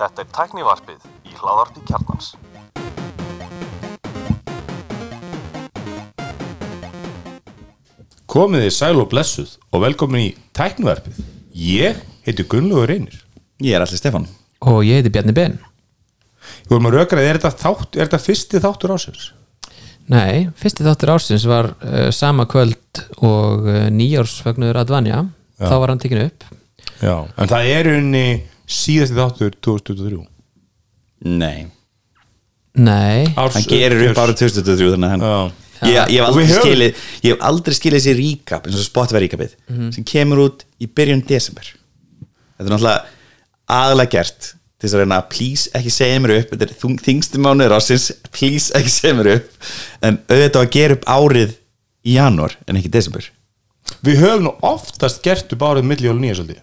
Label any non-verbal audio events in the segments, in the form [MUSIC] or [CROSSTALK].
Þetta er tæknivarpið í hláðarpi kjarnans. Komið þið sæl og blessuð og velkomin í tæknivarpið. Ég heiti Gunnlaugur Reynir. Ég er allir Stefán og ég heiti Bjarni Ben Við vorum að rökraði, er þetta, þátt, er þetta fyrsti þáttur ásins? Nei, fyrsti þáttur ársins var uh, sama kvöld og uh, nýjársfagnuður Advanja þá var hann tekinu upp Já. En það er unni síðasti þáttur 2023. Nei, Nei, Árs hann gerir upp árið 2023 þannig að hann Já. ég, ég, hef skilið, ég hef aldrei skilið þessi recap eins og Spotify recapið sem kemur út í byrjun desember. Þetta er náttúrulega aðalega gert til þess að reyna að please ekki segja mér upp. Þetta er þung- þingstu mánuður ásins please ekki segja mér upp. En auðvitað að gera upp árið í janúar en ekki desember. Við höfum nú oftast gert upp árið milli og nýja svolítið.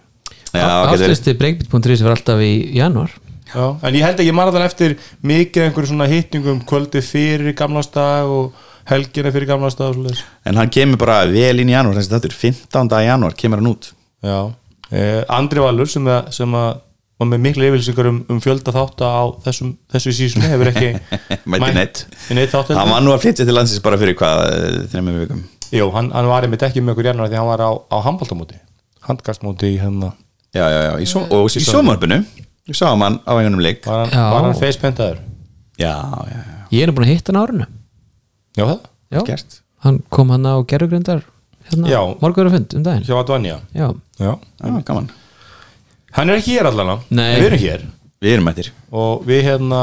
Verið. áslisti breakbeat.is var alltaf í janúar Já. En ég held að ég man þann eftir mikið einhverjum svona hittingum kvöldi fyrir gamlastag og helgina fyrir gamlastag og svolítið. en hann kemur bara vel inn í janúar þessi þáttur, 15. janúar kemur hann út Já. Eh, Andri Valur sem, að, sem að var með miklu yfirlýsingar um, um fjölda þátt á þessum, þessu sísoni hefur ekki [LAUGHS] Mætti neitt. neitt þátt hann var nú að flytja til landsins bara fyrir hvað eh, þreymur vikum Jú, hann, hann var einmitt ekki með okkur janúar því hann var á, á handbóltamóti handkastmóti í hérna já, já, já, í svo, og í sjómarpinu við sáum hann á einhvernum leik. Var hann, var hann facepentaður já, já, já, Ég er búin að hitta hann á árinu. Já, það? Já, gert. Hann kom hann á gerfugrindar hérna, Já. morgur og fund um daginn. Hjá Advanja Já, Já. já, gaman, Hann er ekki hér allan Nei. Við erum hér. Við erum mættir og við hérna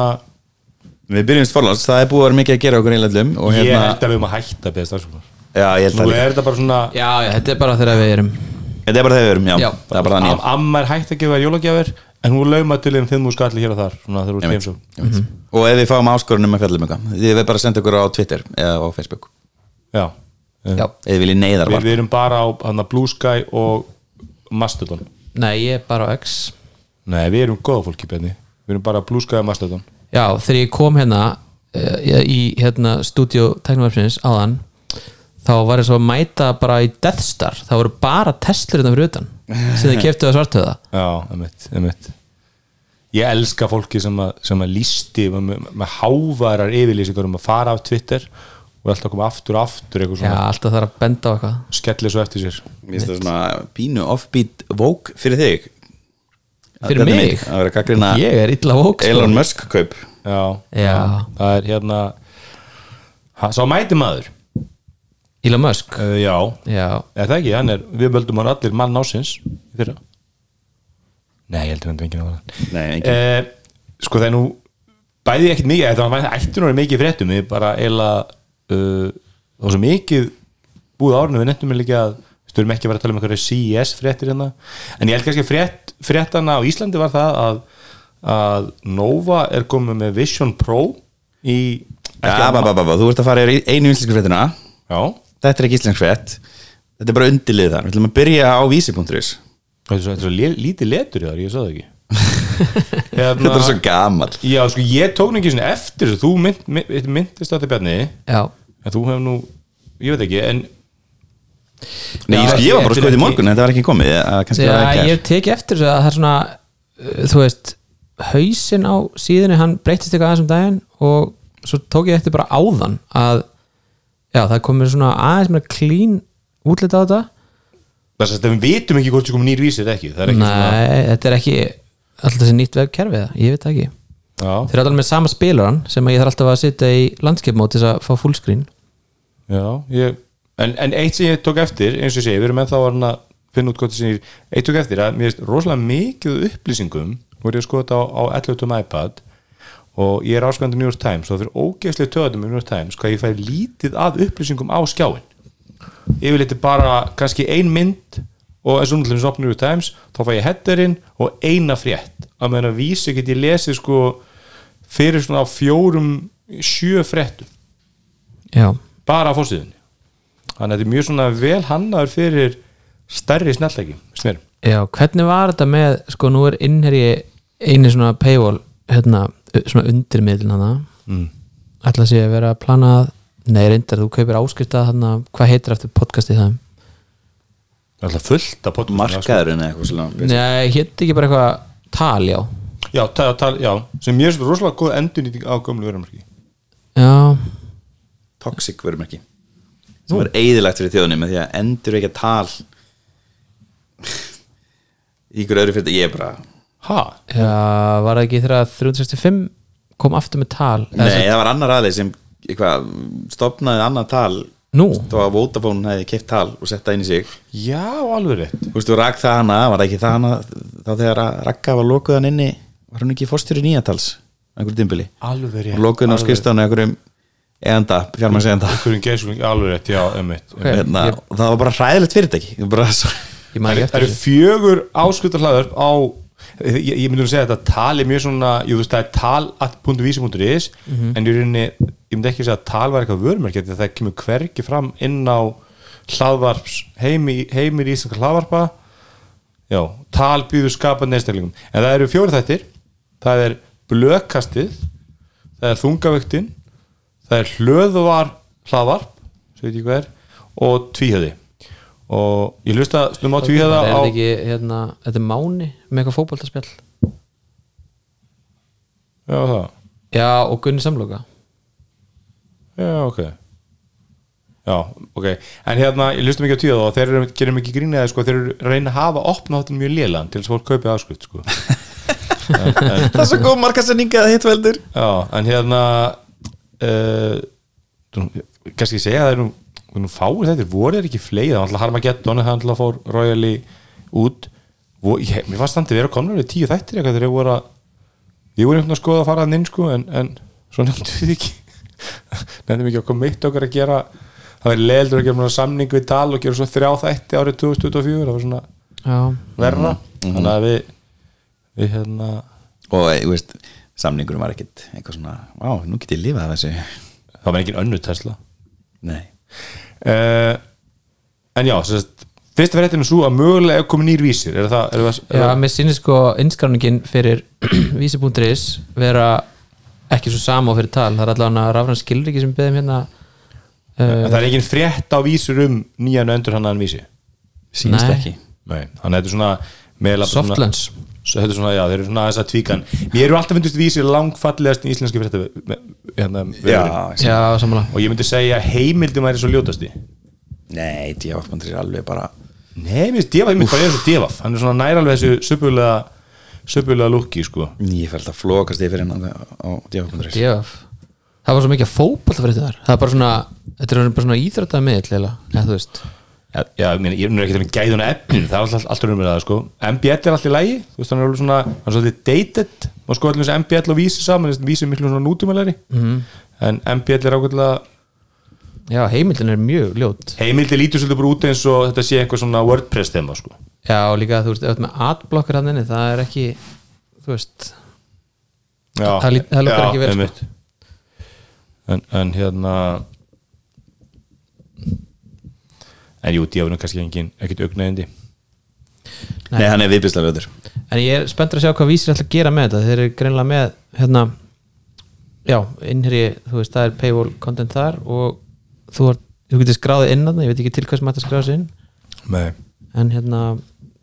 við byrjumst forláts, það er búið að vera mikið að gera okkur einlega og ég hérna, held að við erum að hætta að beða stafsóknar já, ég held Nú að líka er þetta bara svona já, já þetta er bara þegar við erum þetta er bara þegar við erum, já, Já. það er bara þannig Am- Amma er hætt að gefa jólagjafir en hún lauma til þeim fimm úr skalli hér og þar svona þegar þú Einmitt, ert heimsókn. einmitt. og ef við fáum áskorunum að fjallum eitthvað þið verður bara að senda okkur á Twitter eða á Facebook. Já, Já, eða viljið neyðar við, við erum bara á hana, Blue Sky og Mastodon. Nei, ég er bara á X. Nei, við erum góða fólki benni. Við erum bara Blue Sky og Mastodon. Já, þegar ég kom hérna uh, í hérna stúdíu teknumvarpsins áðan þá var ég svo að mæta bara í Death Star. Það voru bara Tesla hérna fyrir utan sem þið keftu að svartöða [LAUGHS] Já, emitt, emitt Ég elska fólki sem að, sem að lísti með, með, hávarar yfirlýsingar um að fara af Twitter og alltaf koma aftur og aftur eitthvað Já, alltaf þarf að benda á eitthvað. Skellir svo eftir sér. Mér finnst það svona pínu offbeat vók fyrir þig. Fyrir mig? Ég er illa vók sko. Elon Musk kaup. Já, Já, það er hérna ha, Sá mæti maður Elon Musk? Uh, Já, Já, er það ekki, hann er við völdum hann allir mann ásins í fyrra. Nei, ég heldur hann enginn á það Nei, engin. eh, Sko það er nú bæði ekkert mikið, þetta var ættur nú mikið fréttum. Við bara eiginlega uh, það var svo mikið búið árinu. Við nettum við líka að við stöðum ekki að vera að tala um einhverju CES fréttir hérna. En ég held kannski að frétt, fréttana á Íslandi var það að, að Nova er komið með Vision Pro í Ja, ba, ba, ba, ba. þú ert að fara í einu íslensku fréttina. Já, þetta er ekki íslensk frétt. Þetta er bara undilið þar, við ætlum að byrja á vísi.is þetta er svo, lítið letur í þar, ég það ekki. [LAUGHS] Hérna, þetta er svo gamal Já, sko ég tók nú ekki svona eftir þessu, þú mynd, mynd, myndist á þetta bjarni. Já. En þú hefur nú, ég veit ekki en Nei, ég, sko, ég var bara skoðið í morgun, þetta var ekki komið að kannski Já, ég teki eftir þessu að það er svona uh, þú veist, hausinn á síðunni hann breytist eitthvað aðeins um daginn og svo tók ég eftir bara áðan að já, það komið svona aðeins með klín útlita á þetta. Þess að við vitum ekki hvort það komið nýr vísir ekki. Það er ekki Nei, þetta er ekki alltaf þessi nýtt vegkerfi eða, ég veit það ekki. Svona þeir eru alltaf með sama spilaran sem ég þarf alltaf að sitja í landskeipmót til þess að fá fullscreen já, ég, en, en eitt sem ég tók eftir eins og segi, við erum ennþá að finna út hvort það ég eitt tók eftir að mér finnst rosalega mikið upplýsingum voru ég að skoða þetta á, á 11. iPad og ég er áskvæmdur New York Times og það fyrir ógeðslega töðum New York Times hvað ég fæ lítið að upplýsingum á skjáin yfirleitt er bara kannski ein mynd og eins og nútlum sem opnur New York Times þá fæ ég headerinn og eina frétt. Að meðan að vísi get ég lesið sko fyrir svona fjórum sjö fréttum. Já, bara á fórsíðunni þannig að þetta er mjög svona vel hannaður fyrir stærri snellæki já, hvernig var þetta með sko nú er innherji eini svona paywall hérna, svona undirmiðlun hana. Mm. ætla sé að vera að plana að nei reyndar, þú kaupir áskrifta hana, hvað heitir eftir podcastið það? Alltaf fullt af podcastum markaðurinn eða eitthvað svona Nei, hétt ekki bara eitthvað tal, já. Já, tal, tal, já, sem ég er svo rosalega góð endurnýting á gömlu vörumarki Já, toxic vörumerki. Sem var eigðilegt fyrir þjóðunni með því að endur ekki að tal ykkur öðru fyrir ég er bara ha, já, var það ekki þegar 365 kom aftur með tal? Nei, sem- það var annar aðeins sem eitthvað, stopnaði annað tal. Nú, þá að Vodafone hefði keift tal og sett það inn í sig. Já, alveg rétt. Þú veist, þú rak það hana, var það ekki það hana þá þegar að rakka var lokuð hann inni var hann ekki fórstjóri nýjatals? Einhverjum dimbili, alveg rétt og lokuð hann á skrifstofan einhverjum eðanda, fjármæns eðanda alveg rétt, já, emmitt Ok. hérna, það var bara hræðilegt fyrirtæki. Bara, það eru fjögur áskutar hlaður á ég, ég myndi nú segja að þetta tal er mjög svona þú veist, það er tal.vísi.is en í rauninni, ég myndi ekki segja að tal var eitthvað að það kemur hvergi fram inn á hlaðvarps heimi, heimir íslenska hlaðvarpa. Já, tal býður skapandi einstaklingum, en það eru fjóri þættir. Það er blökastið það er þungavöktin það er hlöðvar hlaðvarp ég er og tvíhjöði og ég hlusta stundum á tvíhjöða Er á þetta ekki, hérna, þetta er Máni með eitthvað fótboltaspjall? Já það, Já, og Gunni Samloka. Já ok. Já ok, en hérna ég hlusta mikið á tvíhjöða og þeir eru, gerum ekki grínaði sko, þeir reyna að hafa opna þáttin mjög lélan til þess að fólk kaupið afskrift sko. [LAUGHS] Það er svo góð markasendinga að hitt veldur. Já, en hérna uh, kannski segja að það er nú, nú fáir þetta, voru þeir ekki fleið það var alltaf Harmageddon, það alltaf fór Royally út. Vo, ég, mér fannst standið vera komnur við tíu þættir eitthvað þegar ég voru að ég voru einhvern veginn að skoða að fara að inn sko, en, en svo nefndum við ekki. [LAUGHS] Nefndum ekki að koma mitt okkar að gera það var leildur að gera samning við tal og gera svo þrjá þætti árið 2024 það var svona Já, verra. Þannig að við við hérna og þú veist, samningurum var ekkit eitthvað svona, á, nú get ég lifað af þessu. Það var engin önnu Tesla. Nei, uh, en já, sérst fyrsta fréttin er svo að mögulega er komið nýr vísir. Er það, er það, er Já það mér sýnir sko innskráningin fyrir [CLEARS THROAT] vísi.is vera ekki svo sama og fyrir tal. Það er allavega rafræn skilriki sem beðum hérna en það er engin frétt á vísir um nýjan öndur hann vísi? Sínst Nei. ekki. Nei, þannig að þetta er svona meðal Softlands Svo þetta er svona, já, þeir eru svona aðeins að tvíkan Mér eru alltaf fundist vísir langfallegast í íslenski frétta hérna, já. Já, samanlega og ég myndi segja að heimildum væri svo ljótasti nei, djáfmandur er alveg bara Nei, mér finnst Devaf, ég myndi bara eins og Devaf hann er svona nær alveg þessu söpulega söpulega lúki, sko. Ég fælt að flokast yfir hennan á djáfmandur DF Það var svo mikið fótbolta fyrir þetta það er bara svona, þetta er bara svona íþrættaði miðl eða, eða þú veist Já, ég meina, ég er ekki að gæða hana efninu það er alltaf, alltaf um það, sko MBL er alltaf í lægi, þú veist, hann er alveg svona hann er svolítið dated, maður sko allir þessi MBL og vísi saman, þessi vísi er miklu svona nútumælari Mhm. en MBL er ákveðlega Já, heimildin er mjög ljót heimildi lítur svolítið bara út eins og þetta sé einhver svona WordPress þema, sko Já, og líka þú veist, ert með adblocker hann inni, það er ekki þú veist, já, Það það já, sko. einmitt. en, en hérna en jú, djáfnum kannski engin ekkert augnaðindi nei, hann er viðbjörnslega völdur en ég er spenntur að sjá hvað vísir ætla að gera með þetta. Þeir eru greinlega með hérna, já, innherji þú veist, það er paywall content þar og þú, er, þú getur skráðið inn að ég veit ekki til hvað sem ætti að skráða sig inn. Nei. en hérna,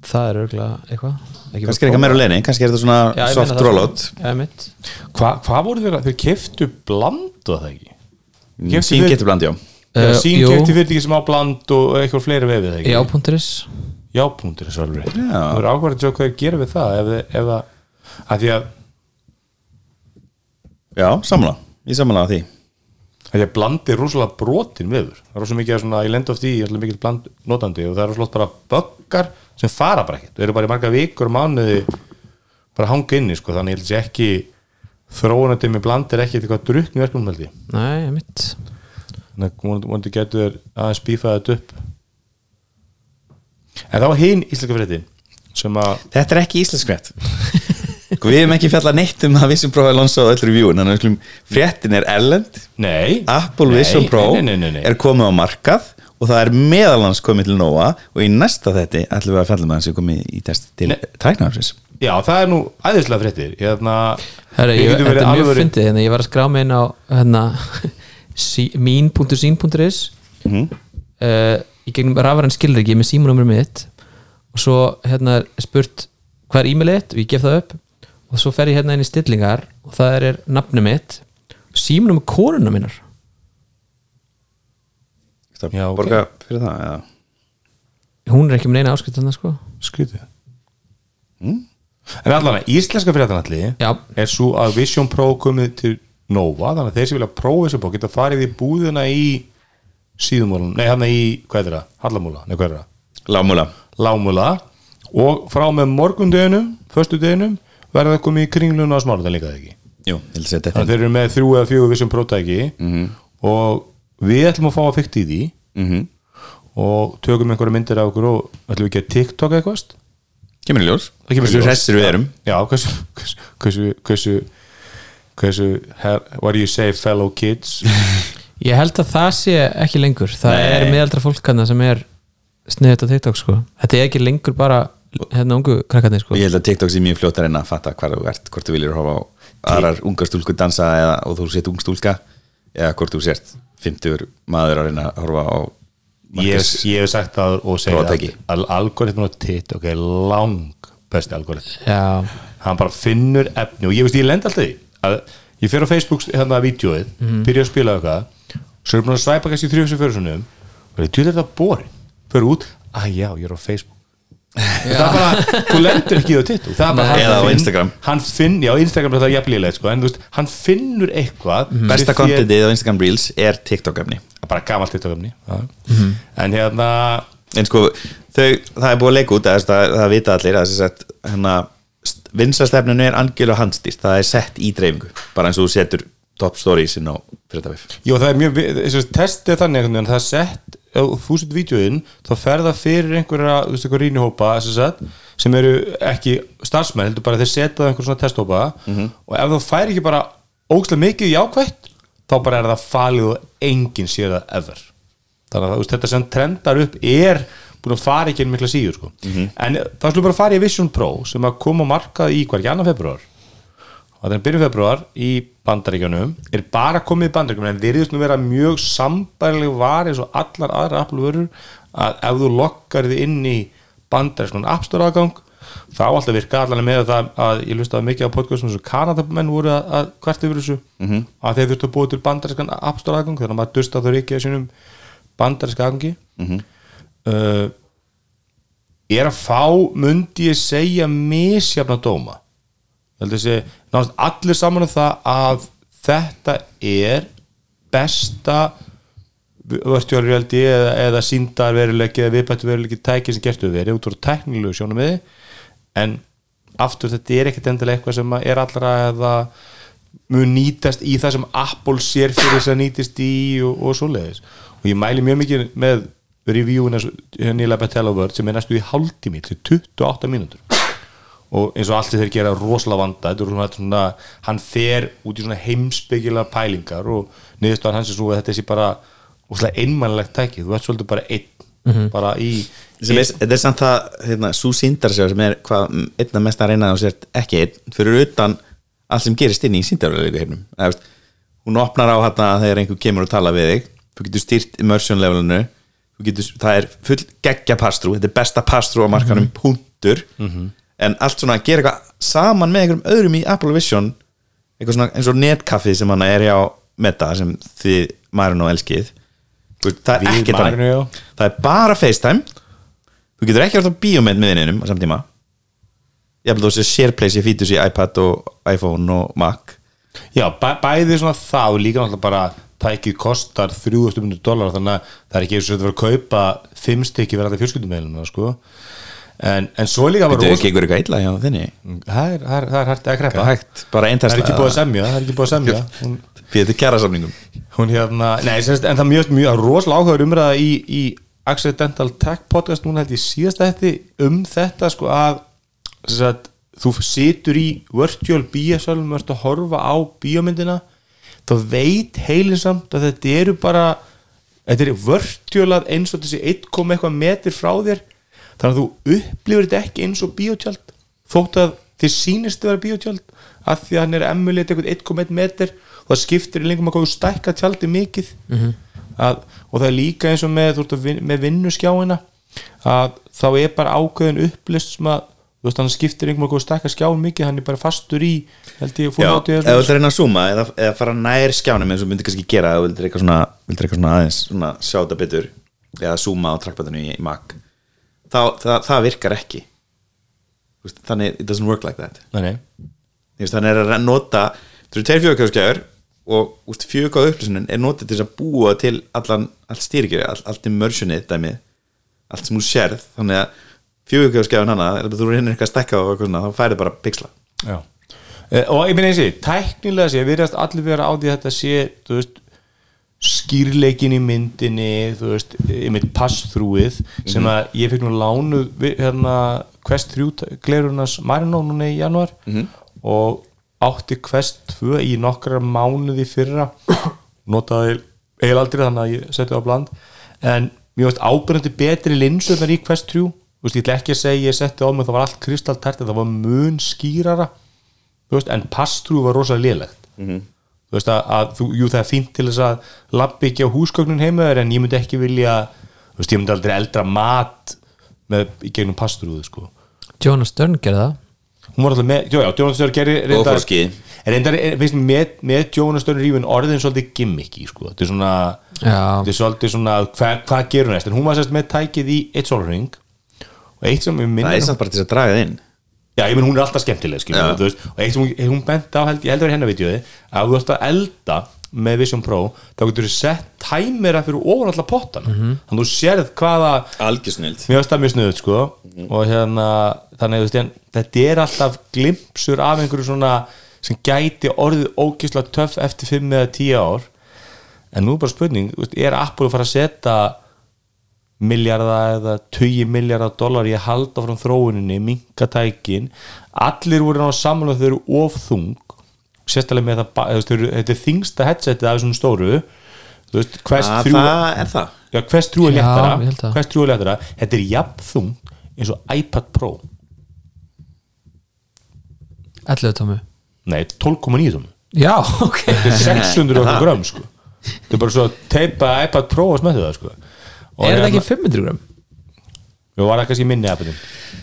það er örgulega eitthvað. Ekki kannski er eitthvað meira leini, kannski er þetta Já, svona meina soft rollout. Já, mitt Hva, hvað voru þeir að þeir keftu bland og það ekki? Fyrir- getur bland, já Já, Uh, sín jú. kefti fyrirtæki sem á bland og eitthvað fleiri vefið það ekki? Já.is jápunktur er svolítið rétt. Já. það er ákvæður að sjá hvað þeir gera við það ef, ef að, að því að já, samla, ég samla á því. Að því að bland er rosalega brotin vefur. Það er rosalega mikið að svona, ég lend oft í ég er mikið bland notandi og það er rosalega bara böggar sem fara bara ekkert, þau eru bara í marga vikur mánuði bara hanga inni sko, þannig ég held að ekki þróunandi með bland er ekki eitthvað drukni verkefnum held ég þannig að vonandi- getur þér aðeins bífað þetta upp. En þá hinn íslenska fréttin sem að Þetta er ekki íslensk frétt. Sko, Við hefum ekki fjallað neitt um það Vision Pro er lansað á öll reviewin Þannig að við skulum, fréttin er erlend. Nei, Apple nei, Vision Pro nei, nei, nei, nei. er komið á markað og það er meðalans komið til Nóa og í næsta þetti ætlum við að fjalla með hans sem komið í test til Nei. tæknafsins já, það er nú æðislega fréttir. Hérna, Herra, ég, þetta er mjög fyndið, hérna, ég var að skrá mig inn á hérna, sí- mín.sín.is Mhm. uh, í gegnum rafræn skilriki með símanúmer mitt. Og svo hérna er spurt hvað er e-mailið þitt og ég gef það upp. Og svo fer ég hérna inn í stillingar og það er nafnið mitt. Símanum með koruna minnar Það Já, ok. borga fyrir það eða? hún er ekki með neina áskrift sko. Skrítið. En allan að íslenska fréttanalli er svo að Vision Pro komið til Nova þannig að þeir sem vilja prófa þessu bók geta farið í búðina í síðumúlun, nei hann í, hvað er það, Hallamúla, nei hvað er það? Lámúla Lámúla og frá með morgundeginum, föstudeginum verða það komið í kringluna á smálutan líka eða ekki? Jú, ég vil segja þannig þetta. að þeir eru með þrjú eða fjögur Vision Pro tæki og við ætlum að fá að fykta í því. Mm og tökum einhverja myndir af okkur og ætlum við ekki að TikTok eitthvað Kemur í ljós. Hversu ljós. hressir við erum Já, hversu what do you say fellow kids? [LAUGHS] Ég held að það sé ekki lengur. Það Nei. er meðaldra fólk kannar sem er sniðut á TikTok sko. Þetta er ekki lengur bara hérna ungu krakkarnir sko. Ég held að TikTok sé mjög fljótt að reyna að fatta hvað þú ert hvort þú viljir horfa á aðrar ungar stúlkur dansa eða, og þú sért ung stúlka eða hvort þú sért 50 maður að reyna að horfa á ég, ég hef sagt það og segja Prófatæki. að al algoritmin á TikTok er lang besti algoritm já, hann bara finnur efni og ég veist ég lend alltaf því að ég fer á Facebook hérna að vídjóið, byrja að spila eitthvað svo er búin að svæpa kannski þrjóðsum fyrir svonum og ég tjóð þetta borin. Fyrir út, að já, ég er á Facebook. Það er bara, þú lendur ekki í það TikTok það er bara, Nei. hann Eða á finn- hann finn, já, Instagram er það jafnlíðilegt sko, en þú veist, hann finnur eitthvað Besta sem þér- kontentið á Instagram Reels er TikTok-efni bara gamalt TikTok-efni en hérna En sko, þau, það er búið að leika út að það, það vita allir að að hérna, vinsastefninu er algjörlega handstýrt. Það er sett í dreifingu bara eins og þú setur top stories inn á fréttavif Jó, það er mjög, þess að testið þannig veginn, það er sett, þú setur vídeoinn, þá fer það fyrir einhverja, þú veist, einhver rínihópa sem eru ekki starfsmenn, heldur bara þeir setja það einhver svona testhópa. Og ef þú fær ekki bara ógstlega mikið jákvætt, þá bara er það falið og enginn sér það ever. Þannig að þetta sem trendar upp er búin að fara ekki inn mikla síður, sko. En það skulle bara fara í Vision Pro sem að koma á markað í hver, janna februar og þannig byrjun februar í bandaríkjunum er bara komið í bandaríkjunum en virðist nú vera mjög sambærileg var eins og allar aðra Apple vörur að ef þú lokkar þið inn í bandaríkjunum App Store aðgang þá alltaf virka allan með það að ég lustaði mikið á podcastum og Kanadamenn voru að, að hvert yfir þessu -hmm. að þeir þurftu að búa til bandarískan App Store aðgang þannig að maður dusta þau ekki að sínum bandaríska aðgangi -hmm. Uh, er að fá mundi ég segja misjafna dóma. Sé allir saman um það að þetta er besta reality eða, eða síndar veruleiki eða viðbættu veruleiki tæki sem gertu verið út úr teknilegu sjónum við en aftur þetta er ekkert endilega eitthvað sem er allra eða mun nýtast í það sem Apple sér fyrir þess að nýtist í og, og svoleiðis. Og ég mæli mjög mikið með reviewin nýla Betella Word sem er næstu í hálftími til 28 mínútur. Og eins og allt þeir gera rosalega vanda þetta er svona, svona, hann fer út í svona heimsbyggilega pælingar og niðurstofan hans er svo að þetta sé bara rosalega einmannlegt tæki, þú ert svolítið bara einn bara í sem er, þetta er samt það, hérna, svo síndarsjá sem er hvað einna mest að reyna og sért ekki einn fyrir utan allt sem gerist inn í síndarverðleiku hernum veist, hún opnar á hérna þegar einhver kemur og tala við þig. Þú getur styrt immersion levelinu getur, það er full geggja pastrú þetta er besta pastrú á markanum punktur. En allt svona að gera eitthvað saman með einhverjum öðrum í Apple Vision eitthvað svona eins og netkaffið sem hann er hjá Meta sem þið maðurinn og elskið það er ekki þannig. Það er bara FaceTime. Þú getur ekki á bíómynd með þinninum á samtíma ég held að þú sé SharePlace í fítus í iPad og iPhone og Mac. Já, bæ, bæði svona og líka náttúrulega bara tækið kostar 3000 dólar þannig að það er ekki eins og þetta var að kaupa fimm stykki verið að fjölskyldumæluna sko. en, en svo líka var Þetta er ekki eitthvað illa hjá þinni? Það er, það er, það er hægt að er hægt, það er ekki búið að semja það er ekki búið að semja. Hún, þetta kjæra samningum hún hérna, nei, semst, en það er mjög, mjög rosalega áhugaður umræða í, í Accidental Tech podcast núna held ég síðast þetta um þetta sko að, sagt, þú situr í virtual bíasölum og ert að horfa á bíómyndina þá veit heilin samt að þetta eru bara þetta er virtualað eins og þessi 1, eitthvað metir frá þér. Þannig að þú upplifir þetta ekki eins og bíotjald þótt að þið sýnist að vera bíotjald að því að hann er emuleit eitthvað 1,1 meter og það skiptir í lengum að hvað stækka tjaldi mikið. Að, og það er líka eins og með, vin, með vinnuskjáina að þá er bara ákveðin upplist sem að þú veist hann skiptir einhverjum okkur stakka skjáin mikið hann er bara fastur í held ég Já, ef þú vildir reyna að zooma eða, eða fara nær skjánum eins og myndir kannski gera þú vildir eitthvað svona, vildir eitthvað svona aðeins svona sjá þetta betur eða zooma á trackpadinu í, í Mac þá, það, það virkar ekki. Þú veist, þannig, it doesn't work like that. Nei. Þú þannig er að nota það eru tveir fjögurkjáðskjáður og fjögurkjáða upplýsunin er notið til að búa til allan, allt stýrikjöri, allt, allt immersionið dæmið, allt sem þú sérð þannig að fjögurkjáðskjáðun hana ef þú reynir eitthvað að stekka og svona þá færið bara pixla. Já. Eh, og ég minna eins og tæknilega sé, við erum allir vera á því að þetta sé veist, skýrleikin í myndinni þú veist, einmitt pass-þrúið sem að ég fikk nú lánu hérna, Quest 3 glerurnas Marino núna í januar og átti Quest 2 í nokkra mánuði fyrra. Notaði eiginlega aldrei þannig að ég setti það á bland. En mér veist ábyrjandi betri linsunar í Quest 3 þú veist, ég ætla ekki að segja ég setti á mig það var allt kristaltært það var mun skýrara. Þú veist, en pass-through var rosalega lélegt. Þú veist að, að þú, jú það er fínt til þess að lappi ekki á húsgögnun heimaður en ég myndi ekki vilja þú veist, ég myndi aldrei eldra mat með, í gegnum pass-through sko. Jonas Stern gerði það. Hún var alltaf með, já, já, Jonas á skíði. reyndar, er- finnst mér með, með Jonas Stjórn rífin orðin svolítið gimmicky, sko, þetta er svona þetta er svolítið svona, hvað hva gerur næst? En hún var sérst með tækið í eitt sólring og eitt sem ég það minnir er samt bara til að draga það inn. Já, ég menn hún er alltaf skemmtileg skilur, veist, og eitt sem hún, hún bent á held, ég heldur hennar vídeoði að þú ert að elda með Vision Pro þá getur þú sett tæmera fyrir ofan alltaf pottana. Þannig að þú sérð hvaða algjörsnild varst það mjög snuðut sko. Og hérna, þannig að þetta er alltaf glimpsur af einhverju svona sem gæti orðið ógislega töff eftir 5 eða 10 ár. En nú er bara spurning, er Apple að fara að setja milljarða eða 20 milljarða dólar í að halda frá þróuninni, minka tækin. Allir voru náttúrulega saman og þau eru of þung sérstaklega með það, þetta er þingsta headsetið af þessum stóru. Þú veist, Quest að 3 það er það. Já, Quest 3 er léttara. Quest 3 er léttara, þetta er jafn þungt eins og iPad Pro. 11 tómi Nei, 12,9 tómi Já, ok. Þetta er [LAUGHS] 600 og eitthvað grömm sko. Þetta er bara svo að teipa iPad Pro og smettu það sko Og Er hérna- ekki 500 gram? Jú, var það kannski minni iPadin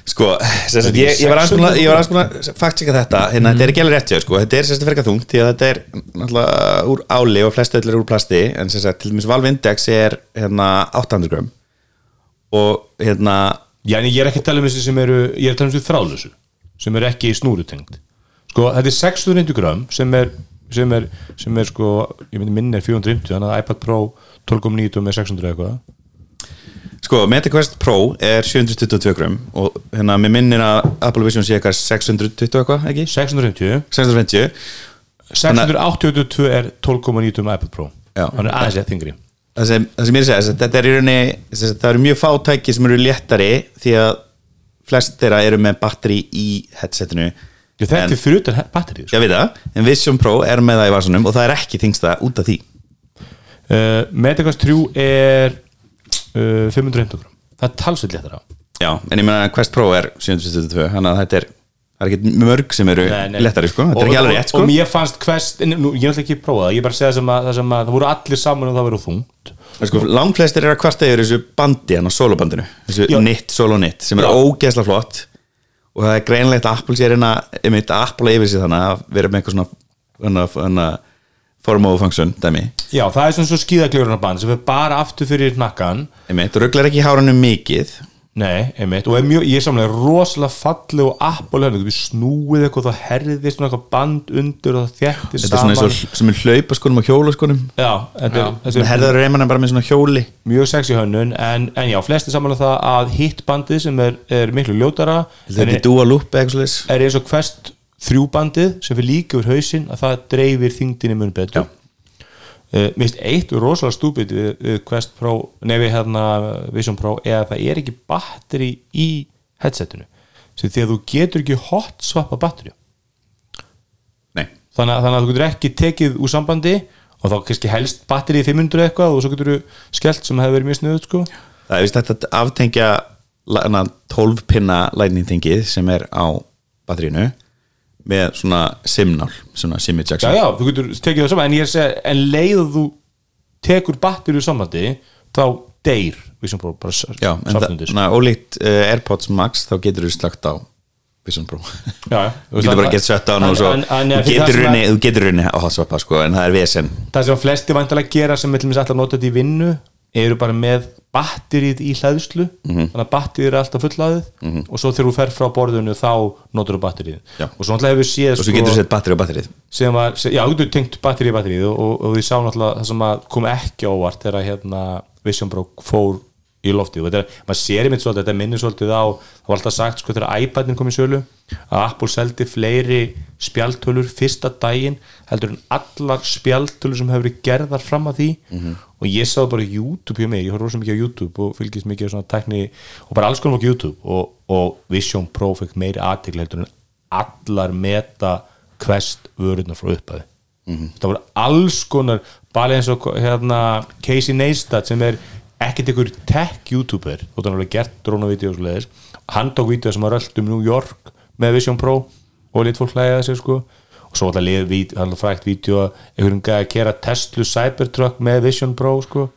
Sko, sem sagt, ég, ég var aðeins búin að- að fact-checka þetta, hérna, þetta er ekki alveg rétt hjá, sko, þetta er sérst að ferka þungt, því að þetta er náttúrulega úr áli og flest öll er úr plasti, en sem sagt, til dæmis Valve Index er hérna 800 gram. Og hérna Já, en ég er ekki að tala um þessi sem eru Ég er að tala um þessi þráðlösu Sem eru ekki snúrutengt Sko, þetta er 600 grömm sem er sem er, sem er sko, ég myndi minni er 450 þannig að iPad Pro 12,9 tómi er 600 eitthvað Sko, MetaQuest Pro er 722 gram og hérna, mér minnir að Apple Vision sé eitthvað 620 eitthvað, ekki? 650 650 682 er 12,9 tómi iPad Pro. Já. Þannig aðeins ég þingri það sem, það sem ég er að segja, þetta er í rauninni það eru mjög fátæki sem eru léttari því að flest þeirra eru með batteri í headsetinu. Ég þetta er fyrir utan batterið sko. ég veit það, en Vision Pro er með það í vasunum og það er ekki þingsta út af því. Uh, Metacast 3 er uh, 550 gram Það er talsveit léttara. Já, en ég meina að Quest Pro er 722 þannig að þetta er, það er ekki mörg sem eru Nei, nei. léttari, sko, þetta og, er ekki alveg rétt, sko. og mér fannst Quest, en, nú, ég ætla ekki að prófa það ég bara að segja sem að, það sem að það voru allir saman og það verið þungt. En sko, langflestir eru að kvarta yfir þessu bandi hann á solobandinu, þessu Já. nitt, solo nitt sem er Já. ógeðslega flott. Og það er greinlegt að Apple sé að reyna einmitt að Apple yfir sig þannig að vera með eitthvað svona hana, hana, form of function dæmi, Já, það er svona svo skíðakljóðunarband sem er bara aftur fyrir nakkan einmitt, rugglar ekki í hárunum mikið. Nei, einmitt, og er mjög, ég er samlega rosalega falleg og Apple hérna, við snúið eitthvað þá herðist svona eitthvað band undir og það þjættist þetta er svona saman eins og sem er hlaupa skonum og hjóla skonum Já, þetta er, þetta er herðar reymanna bara með svona hjóli. Mjög sexy hönnun en, en já, flesti samanlega það að hitbandið sem er, er miklu ljótara þetta en er dúa loop eða eitthvað er eins og Quest þrjúbandið sem fyrir líka úr hausinn að það dreifir þingdinni mun betur. Uh, mér finnst eitt rosalega stúpid við, við Quest Pro, nei við hérna Vision Pro, er að það er ekki batteri í headsetinu. Sem því að þú getur ekki hot swappa batteri nei, þannig, að- þannig að þú getur ekki tekið úr sambandi og þá kannski helst batteri í 500 eitthvað og svo getur þú skellt sem hefur verið mjög sniðut sko. Það er vist að aftengja la- hana 12 pinna lightning tengið sem er á batterínu með svona simnál svona sim já ejection já, þú getur tekið það saman en ég segja, en leið þú tekur batteri úr sambandi þá deyr Vision Pro bara Já, en það, ólíkt uh, Airpods Max þá getur þú slagt á Vision Pro. Já, já. [LAUGHS] Þú getur bara gett sett á hann og svo En- en- en Þú það getur runni, á hotswappa sko, en það er vesen. Það sem flesti vantilega gera sem alltaf nota þetta í vinnu eru bara með batterið í hlæðslu Mhm. þannig að batterið er alltaf fullaðið og svo þegar þú fer frá borðinu þá notar þú batterið Já. og svo náttúrulega hefur séð sko og svo getur þú sett batteri á batterið sem var, sem, já, þú tengt batterið í batterið og, og, og við sáum náttúrulega það sem að kom ekki á óvart þegar hérna Vision Pro fór í loftið. Og þetta, maður sér einmitt svolítið, þetta minnir svolítið á það var alltaf sagt sko þegar iPadin kom í sölu að Apple seldi fleiri spjaltölur fyrsta daginn heldur en allar spjaltölur sem hefur verið gerðar fram að því. Og ég sá bara YouTube hjá mig, ég horf rosa mikið á YouTube og fylgist mikið á svona tækni og bara alls konar á YouTube. Og, og Vision Pro fekk meiri aðtikli heldur en allar meta quest vörurnar frá upphæði það voru alls konar bara eins og hérna, Casey Neistat sem er ekkert ykkur tech youtuber þótt hann alveg gert drónavídeó og svoleiðis hann tók vídeo sem var rölt um New York með Vision Pro og lit fólk hlæða þessu sko. Og svo alltaf liðið hann frækt vídeo að einhverjum gæði að kera Tesla Cybertruck með Vision Pro sko.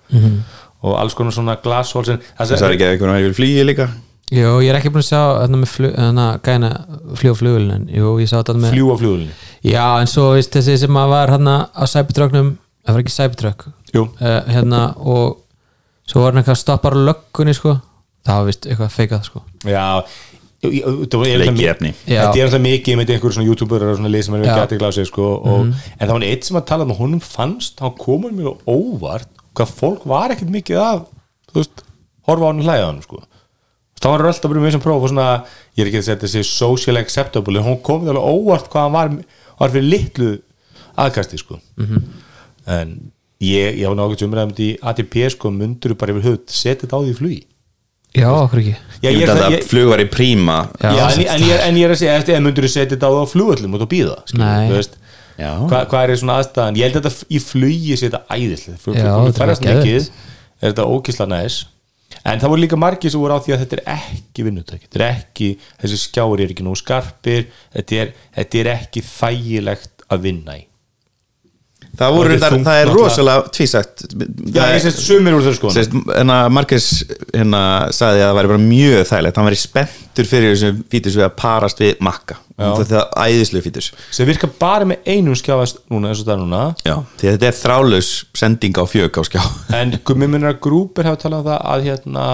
Og alls konar svona glassholes en það er ekki að einhvern veginn flýja líka. Jú, ég er ekki búin að sjá þarna með flug, þarna gæna fljóð flugulin en jú, ég sá þetta með fljúa fljóðulinni Já, en svo veist þessi sem að var hérna á Cybertrucknum, það var ekki Cybertruck? Jú. uh, hérna og svo var hann eitthvað að stoppa á löggunni sko, það var vist eitthvað feikað sko Já, þetta er Leikið alltaf- efni. Já. Þetta er alltaf mikið með einhverjum svona youtuber og svona lið sem er Já. Mhm. ekki aðtegla á sig sko, og, en það var eitt sem að tala um að honum fannst þá komur mér á óvart hvað fólk var ekkert mikið að þú veist, horfa á hann hlæða hann sko. þá var hann alltaf bara með þessum próf og svona, ég er ekki að segja þessi social acceptable en hún komið alveg óvart hvað hann var, var fyrir litlu aðkasti sko. Mhm. en ég, ég var nákvæmt umræðum þetta í ATP sko, mundur bara yfir hut setja þetta á því flugi? Já, okkur ekki. Já, ég ég, myndi að ég, það flug var í príma. Já. Já, en, en, ég, en ég er að segja eftir að myndur þú setja þetta á flugöllum og þú býða hvað, hvað er svona aðstæðan ég held að þetta í flugi sé þetta æðislega er færast mikið er þetta ókísla næs. En það voru líka margir sem voru á því að þetta er ekki vinnutæk þetta er ekki, þessi skjári er ekki nú skarpir þetta er, þetta er ekki þægilegt að vinna í það, voru, það, þungt það er rosalega tvísagt. Já, ég sést sumir úr þessu sko Sérst, hérna, Marcus hérna, sagði að það væri bara mjög þægilegt. Hann væri spenntur fyrir þessum fítus við að parast við makka. Þetta er æðislega fítus. Sem virkar bara með einum skjáast núna eins og það er núna. Já, því að þetta er þrálaus sending á fjög á skjá. En gummi minnur að grúper hafa talað um það að hérna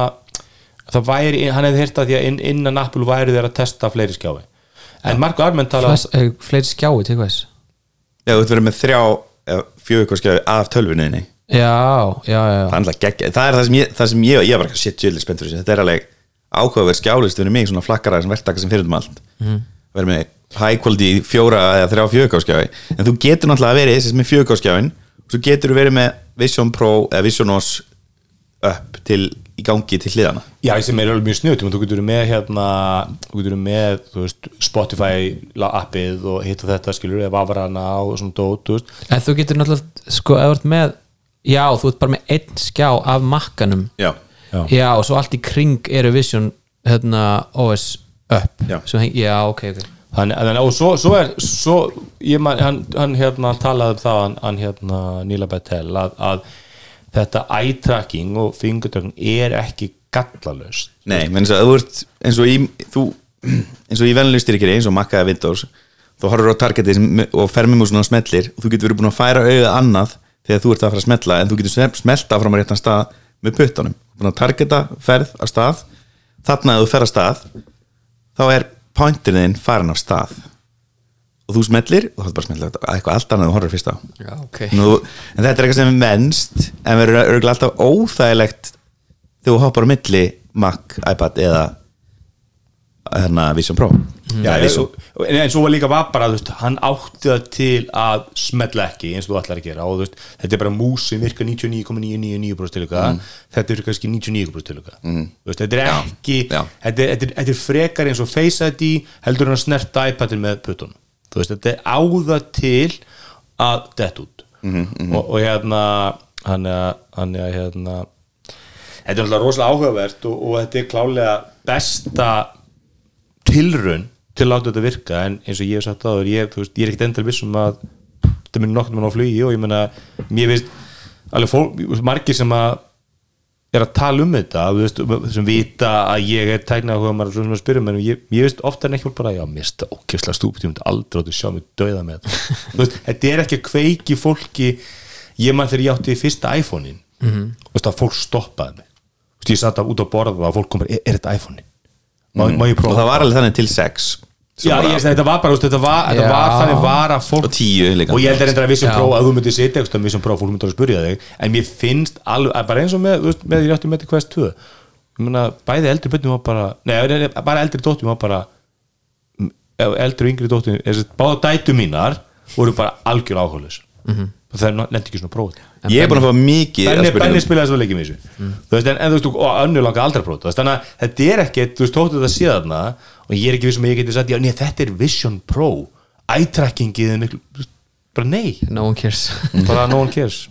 það væri, hann hefði heyrt að því að inn, innan Apple væri þeir að testa fleiri skjái. En Marko Armenn talað Fleiri skjái til hvers Já, þú ert verið með þrjá fjög á skjá af tölvuninni Já, já, já, það er, það er það sem ég, það sem ég, ég er bara shit, jöldið spennt fyrir þessu, þetta er alveg ákveðverð skjálist fyrir mig, svona flakkara sem verktaka sem fyrir um allt. Mm. verið með high quality fjóra eða þrjá fjögkáskjáði en þú getur náttúrulega verið þessi með fjögkáskjáin og svo getur þú verið með Vision Pro eða Vision OS upp til, í gangi til hliðana já, sem er alveg mjög snöðtum þú getur með hérna þú getur með, þú veist, Spotify appið og hitt og þetta skilur eða Vavarana og svona dót, þú veist. En þú getur náttúrulega, sko, þú ert með Já, þú ert bara með einn skjá af makkanum. Já, Já. og svo allt í kring eru Vision hérna, OS up Já. Svo heng, já ok, ok. Hann, en, og svo, svo er svo, ég man, hann, hann hérna talaði um það hann, hann hérna Nila Betel að, að þetta eye-tracking og fingertracking er ekki gallalöst nei, að þú ert eins og í, þú, eins og í venlu styrkiri eins og Mac eða Windows þú horfur á targetið og fermimúsuna og smellir og þú getur verið búin að færa auðið annað þegar þú ert að fara að smetla en þú getur smelta frá maður réttan stað með puttunum, búin að targeta ferð á stað, þarna að þú fer að stað þá er pointin þinn farin á stað og þú smellir og þá er bara smellir eitthvað allt annað þú horfir fyrst á. Já, ok. Nú, en þetta er eitthvað sem er venst en verður örgulega alltaf óþægilegt þegar þú hoppar á milli Mac, iPad eða hérna Vision Pro. Já, Já, Vision. og- en, en svo var líka var bara, þú veist, hann átti það til að smetla ekki eins og þú ætlar að gera og þú veist, þetta er bara mús sem virkar 99,999% tilöka þetta virkar kannski 99% tilöka veist, þetta er ekki. Þetta, þetta, er, þetta er frekar eins og Face ID heldur hann að snerta iPadin með puttunum þú veist, þetta er áða til að dett út. Og, og hérna hann er hérna þetta er alltaf rosalega áhugavert og, og þetta er klálega besta tilraun til að láta þetta virka. En eins og ég hef sagt áður ég, ég er ekkert endal vissum að þetta nokkuð mann á flugi og ég meina mér veist alveg fólk, margir sem að er að tala um þetta veist, sem vita að ég er tæknað og maður er svona að spyrja mér um ég, ég veist ofta en ekki bara að ég mista okkjöfslega stúpt ég myndi aldrei átt að sjá mig döða með þetta [LAUGHS] veist, þetta er ekki að kveiki fólki ég maður þegar ég átti í fyrsta iPhone-in mm -hmm. veist, að fólk stoppaði mig veist, ég satt út á borða og fólk komur er, er þetta iPhone-in? Mm -hmm. og það var alveg þannig til 6 Já, ég veist að þetta var bara, úst, þetta var, þetta var þannig var að fólk. Og, tíu, líka, og ég held að þetta er vissum próf að þú myndir sitja eitthvað vissum próf, fólk myndir að spyrja þig en mér finnst alveg, bara eins og með með ég átti með þetta quest 2 myrna, bæði eldri bötnum var bara nei, bara eldri dóttum var bara eldri og yngri dóttum báða dætu mínar voru bara algjör áhugaðlis mm -hmm það lendi ekki svona próf ég er búin að fá mikið af Benni. Benni spilaði svo leikið með þessu. Þú veist, en, en þú veist, og önnu langa aldrei próf þannig að þetta er ekkert, þú veist, tóttu þetta síðan og ég er ekki vissum að ég geti sagt, já, nei, þetta er Vision Pro. Eye-trackingið er miklu, bara nei. No one cares. Bara no one cares.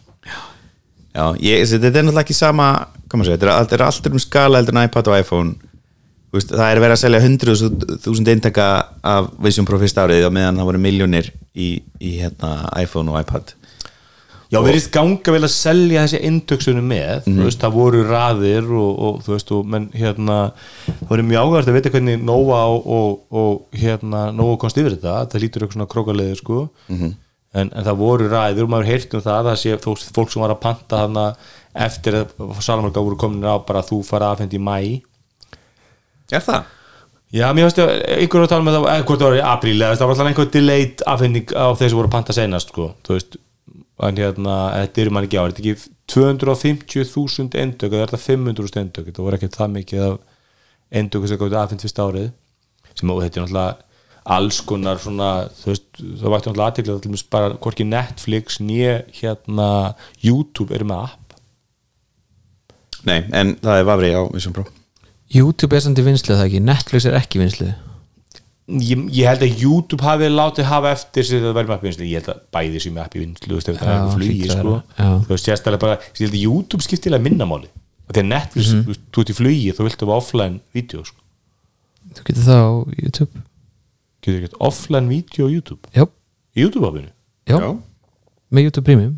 Já, ég, þessi- þetta er náttúrulega ekki sama hvað maður segja, þetta er, þetta er alltaf um skala heldur en iPad og iPhone. Veist, það er verið að selja 100.000 eintaka af Vision Pro fyrsta árið og meðan það voru miljónir í, í hérna, iPhone og iPad Já, verið ganga vel að selja þessi indöksunum með, þú veist, það voru raðir og, og þú veist, og menn hérna, það voru mjög ágæðast að vita hvernig Nova og, og, og hérna Nova komst yfir þetta, það lítur eitthvað svona krókaleði sko, en, en það voru raðir og maður heyrst um það, það sé þú veist, fólk sem var að panta þarna eftir að Salamarka voru komin á bara að þú fara aðfend í mæ Er það? Já, mér finnst að einhver var að tala með það, eða hvort það var í apríl eða það var alltaf einhver delayed afhending á þeir sem voru að panta senast, sko, þú veist en hérna, þetta eru mann ekki á þetta er ekki 250.000 endök eða er þetta 500.000 endök, þetta voru ekki það mikið af endök sem gáði afhend fyrst árið sem og þetta er náttúrulega alls konar svona, þú veist það vakti náttúrulega aðtekla, það er bara hvorki Netflix nýja hérna YouTube eru með app. Nei, en það er vafri á Vision Pro. YouTube er samt í vinslið það ekki, Netflix er ekki í vinslið ég, ég held að YouTube hafi látið hafa eftir sér þetta verður með appi vinslu ég held að bæði sem með appi vinslu þú veist það Já, er sko. já. þú veist sérstæðlega bara ég held að YouTube skiptilega minnamáli og þegar Netflix þú veist, þú ert í flugi þá viltu hafa offline vídeo sko. Þú getur það á YouTube. Getur ekki offline vídeo á YouTube? Já, í YouTube appinu já, Já. með YouTube Premium.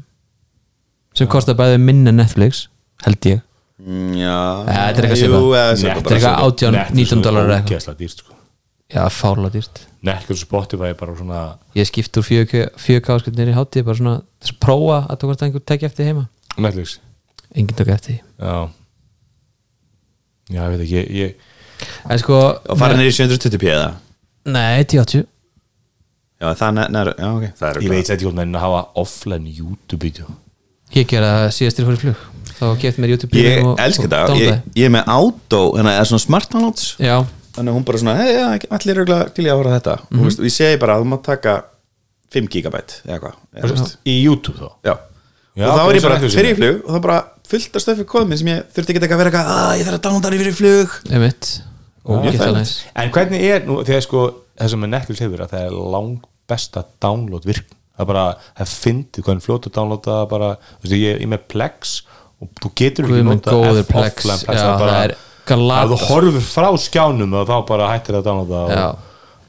Sem kostar bæði minna en Netflix held ég. Mm, Já, þetta er eitthvað jú, svipað. eða Net- svipað Þetta er eitthvað 18, 19 dólarar já, fárlega dýrt. Netflix og Spotify er bara svona ég skipt úr 4K skildinir í hátíð bara svona þess að prófa að þú hvort einhver tekja eftir heima. Netflix? Enginn tók eftir já. Já ég veit ekki ég, ég, en sko Og fara niður í 720p eða? nei, 1080 Já, það er já, ok. Það er ég veit ekki menn að hafa offline YouTube vídeo. Ég gera það síðastir fyrir flug. Þá geft mér YouTube Ég Premium og- elska og þetta, ég, er með auto Þannig að það er svona smart downloads já, Þannig að hún bara svona, hei, já, allir eru til í að horfa þetta. Mhm. Og veist, ég segi bara að þú mátt taka 5 gigabæt eða hvað veist. í YouTube þá? Já, Já, og þá er ég bara fyrir í flug og þá bara fullt af stöfi komið sem ég þurfti ekki að vera eitthvað að ég þarf að downloada í fyrir flug. Emitt og Já, geta það er- næs En hvernig er nú, þegar sko það sem er Netflix hefur að það er lang besta download virk, það er bara það fyndið hvernig fljótt að downloada bara, þú veist, ég er með Plex og þú getur ekki nota góður F- Plex, það er það er galata. að þú horfir frá skjánum og þá bara hættir að og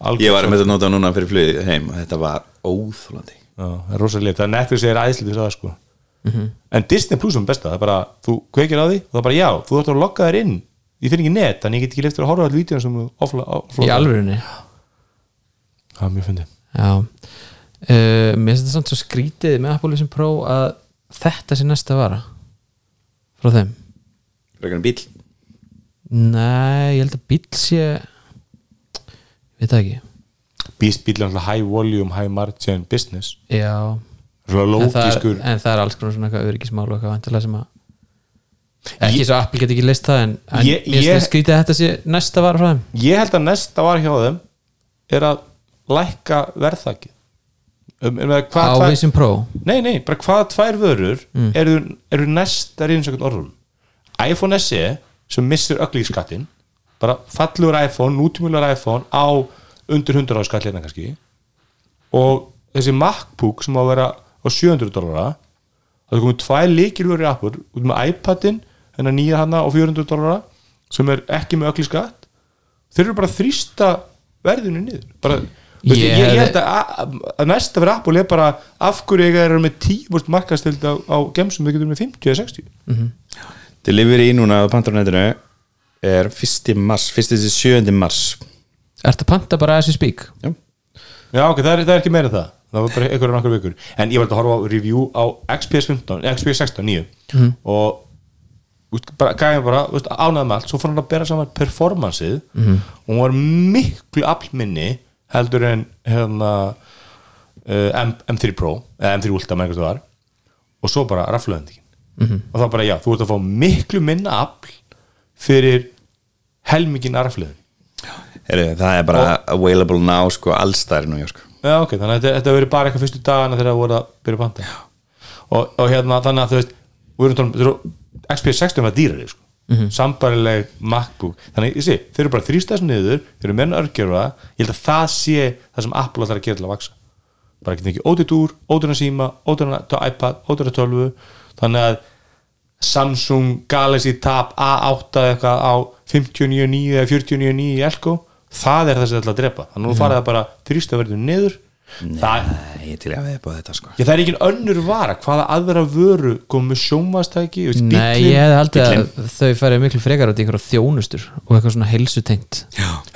algjör- Ég var með að nota núna fyrir flug heim og þetta var óþólandi Já, það er rosalega, það er Netflix er æðslið það sko. Mhm. en Disney Plus er besta, það er bara þú kveikir á því og það er bara já, þú ættir að logga þér inn. Ég finn ekki net, þannig ég get ekki leftur að horfa all vídeon sem offla í alvörunni. Það er mjög fyndið. Já. Uh, mér finnst þetta samt svo skrítið með Apple Vision Pro að þetta sé næsta vara frá þeim. Frekar en bíl nei, ég held að bíl sé veit það ekki. Beast bíl er alltaf high volume, high margin business. Já, en það, er, en það er alls konar svona eitthvað öryggismál og eitthvað vantilega sem að ekki svo Apple get ekki list það en, en Ég- ég- skrítið að þetta sé næsta vara frá þeim. Ég held að næsta var hjá þeim er að lækka verðþakið um, um, á hvað tvær, Vision Pro? Nei, nei, bara hvaða tvær vörur eru, eru næsta reynsökun orðum iPhone SE sem missir ögli í skattin bara fallur iPhone, nútímulegur iPhone á undir 100 á skallina kannski. Og þessi MacBook sem á að vera á 700 dólara það er komið tvær líkilvöru í Apple út með iPadin, hennar nýja hana á 400 dólara sem er ekki með ögli skatt þeir eru bara að þrýsta verðinu niður. Bara, Ég ég, ég, ég held að, að, næsta fyrir Apple er bara af hverju eiga eru með 10% markastöld á, á gemsum við getum með 50 eða 60 Delivery núna á Pantarnetinu er 1. mars 1. til 7. mars Ertu að panta bara as we speak? Já, Já, ok, það er, það er ekki meira en það Það var bara einhverjum nokkur vikur En ég var að horfa á review á XPS 15 eh, XPS 16 9 og úst, bara, gæði bara, úst, ánæði með allt svo fór hann að bera saman performanceið og hún var miklu aflminni heldur en hérna uh, M, M3 Pro eða M3 Ultra með einhvers það var og bara raflöðendingin og þá bara já, þú ert að fá miklu minna afl fyrir helmingin Heru, það er bara available now sko allstæðir nú, sko. Já, ok, þannig að þetta, þetta verið bara eitthvað fyrstu dagana þegar það voru að byrja panta og, og hérna þannig að þú veist við erum talað um- þeir eru- XPS 16 var dýrari sko. sambarileg MacBook. Þannig ég sé, þeir eru bara þrýstæðs niður þeir eru menn örgjörfa, ég held að það sé það sem Apple ætlar að gera til að vaksa bara ekki ekki ódýrna síma ódýrna iPad, ódýrna 12 þannig að Samsung Galaxy Tab A8 eða eitthvað á 59.9 eða 49.9 í Elko það er það sem þetta að drepa. Þannig að nú farið það bara þrýstæðverðin niður. Það, Nei, ég til að við på þetta sko. Já, það er ekki önnur vara, hvaða aðra vöru kom með sjónvastæki Nei, ég hefði haldið að þau færið miklu frekar í einhverja þjónustur og eitthvað svona heilsutengt.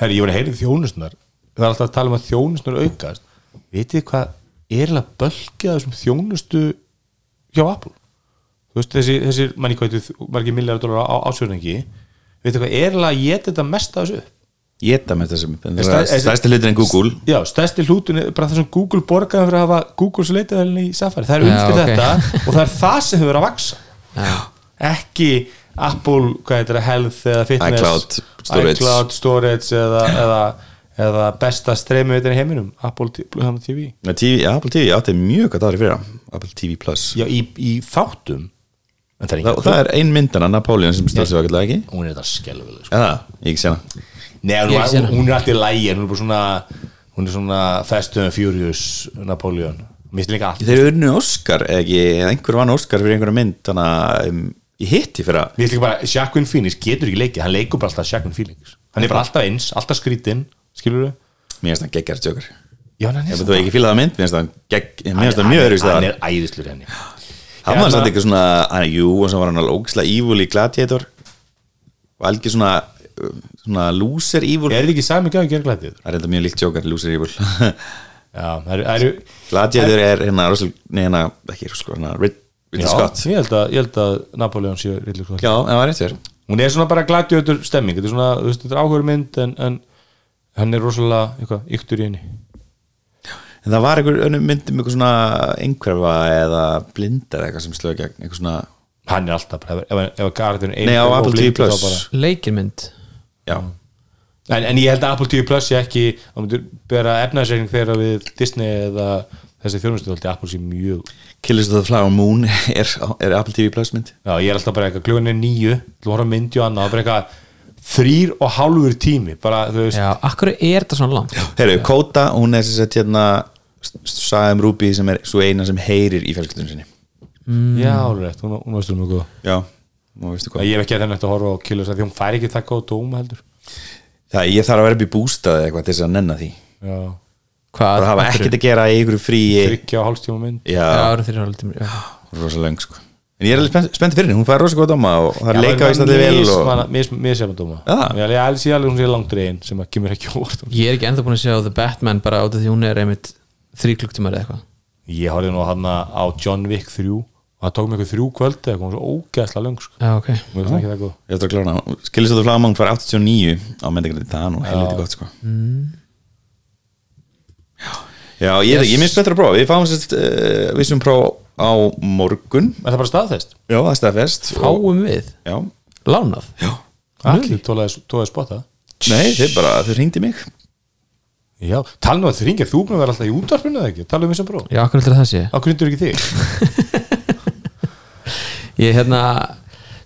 Herri, ég var að heyra þjónusnar það er alltaf að tala um að þjónusnar aukast. Vitið hvað er eiginlega bölkið af þessum þjónustu hjá Apple þú veist þessi, þessi manni þetta margir milljar dólar á ásvörningi vitið þið hvað er að geta þetta mest af þessu? Geta með þessum stæ- Stærsti hlutin en Google. Já, stærsti hlutun er bara þessum Google borgaði fyrir að hafa Googles leitaðalinn í Safari. Það er Já, undir ok. þetta og það er það sem hefur að vaksa Já. ekki Apple, hvað heitir það, Health eða Fitness iCloud storage. iCloud storage eða, eða, eða besta streymi í heiminum Apple T- hann TV Já, TV, já, Apple TV átti mjög gott ári fyrir Apple TV Plus. Já, í, í þáttum en það er Þa, ekki Það er ein myndana, Napoleon sem stóð sér ágætlega ekki? Hún er þetta skelvileg sko. Ég ekki sena Nei, hún, Ég er alltaf í lægi hún er bara svona hún er svona Fast and Furious Napoleon minnst líka allt Þeir eru unnu Oscar, eða ekki, eða einhver vann Oscar fyrir einhverja mynd, þannig að um, ég hitti fyrir að finnst líka bara, Jacqueline Phoenix getur ekki leikið hann leikur bara alltaf Jacqueline Phoenix. Hann er bara alltaf eins, alltaf skrítinn skilur við? Mér finnst það geggjart sjökar Já, hann er Ef þú ekki fílaði að mynd, mér finnst það finnst það mjög öðru Hann er æðislur henni Hann var Hérna- samt eitthvað svona, hann, jú, og svo var hann alveg ógislega evil í Gladiator. Og algjör svona svona loser evil. Er þið ekki sami gæði að gera glætið? Það er enda mjög líkt sjókar, [LAUGHS] Já, það eru Gladiator er hérna, Russell, nei hérna, ekki sko, hérna, Rid- Ridley Já, Scott. ég held að, ég held að Napoleon sé Ridley Scott. Já, það var rétt þér. Hún er svona bara glætjöður stemming Þetta er svona, þú veist, þetta er áhugur mynd en, en hann er rosalega, yktur í henni En það var einhver önnum myndum eitthvað svona einhverfa eða blindar eða eitthvað sem slög gegn eitthvað svona, Hann er alltaf, bara- ef, ef, ef Garðin Nei, á Apple TV Plus. Leikirmynd. Já, en, en ég held að Apple TV Plus sé ekki Það myndir bera efnaðsreining þegar við Disney eða þessi þjónustu Þóldi Apple sé mjög Killers of the Flower Moon er, er Apple TV Plus mynd. Já, ég er alltaf bara eitthvað, klugan er nýju Þú að myndi og annað, bara eitthvað Þrýr og hálfur tími, bara, þú veist. Já, akkur er þetta svona langt? Herru, Kóta, hún er þess að hérna sagði um Ruby sem er svo eina sem heyrir í fjölskyldunum sinni. Já, alveg hún, hún veistur mjög góð Já, og veistu hvað. Ég hef ekki að þennan eftir að horfa á af því hún fær ekki það góð dóma heldur. Það, ég þarf að vera upp í bústað eða eitthvað til þess að Já, Hvað? bara hafa ekkert að gera í ykkur fríi. Þryggja og hálfstíma mynd. Já, Já, ára þeirra hálfum tíma já. rosa löng sko. En ég er alveg spennt, fyrir henni, hún fær rosa góð dóma og það er leika á Íslandi vel og Mísjafn dóma. Já. Ég ég ég alveg hún sé langt reyn sem að kemur ekki óvart. Ég er ekki ennþá búin að sjá The Batman bara át af því hún er einmitt þrý klukktímar eða eitthvað? Ég horfði nú hann á John Wick 3 og það tók mig eitthvað þrjú kvöld eða kom svo ógeðslega löng sko. Já, ok. Mér finnst það ekki það góð. Ég ætla að klára hana. Skilist þú flagamang fær 89 á menningarnir það er nú helviti gott sko. Já, ég, yes. ég minnst betra að prófa. Við fáum sérst uh, vissum próf á morgun. Er það bara staðfest? Já, það er staðfest. Og- Fáum við? Já, Lánað? Já. Allir tólaði spotta Nei, þið bara, þau ringdi mig Já, tala nú að þið ringir, þú búin að vera alltaf í útvarpinu eða ekki? Tala um þessum bró Já, akkur heldur það sé? Hvernig er ekki þig? [LAUGHS] Ég hérna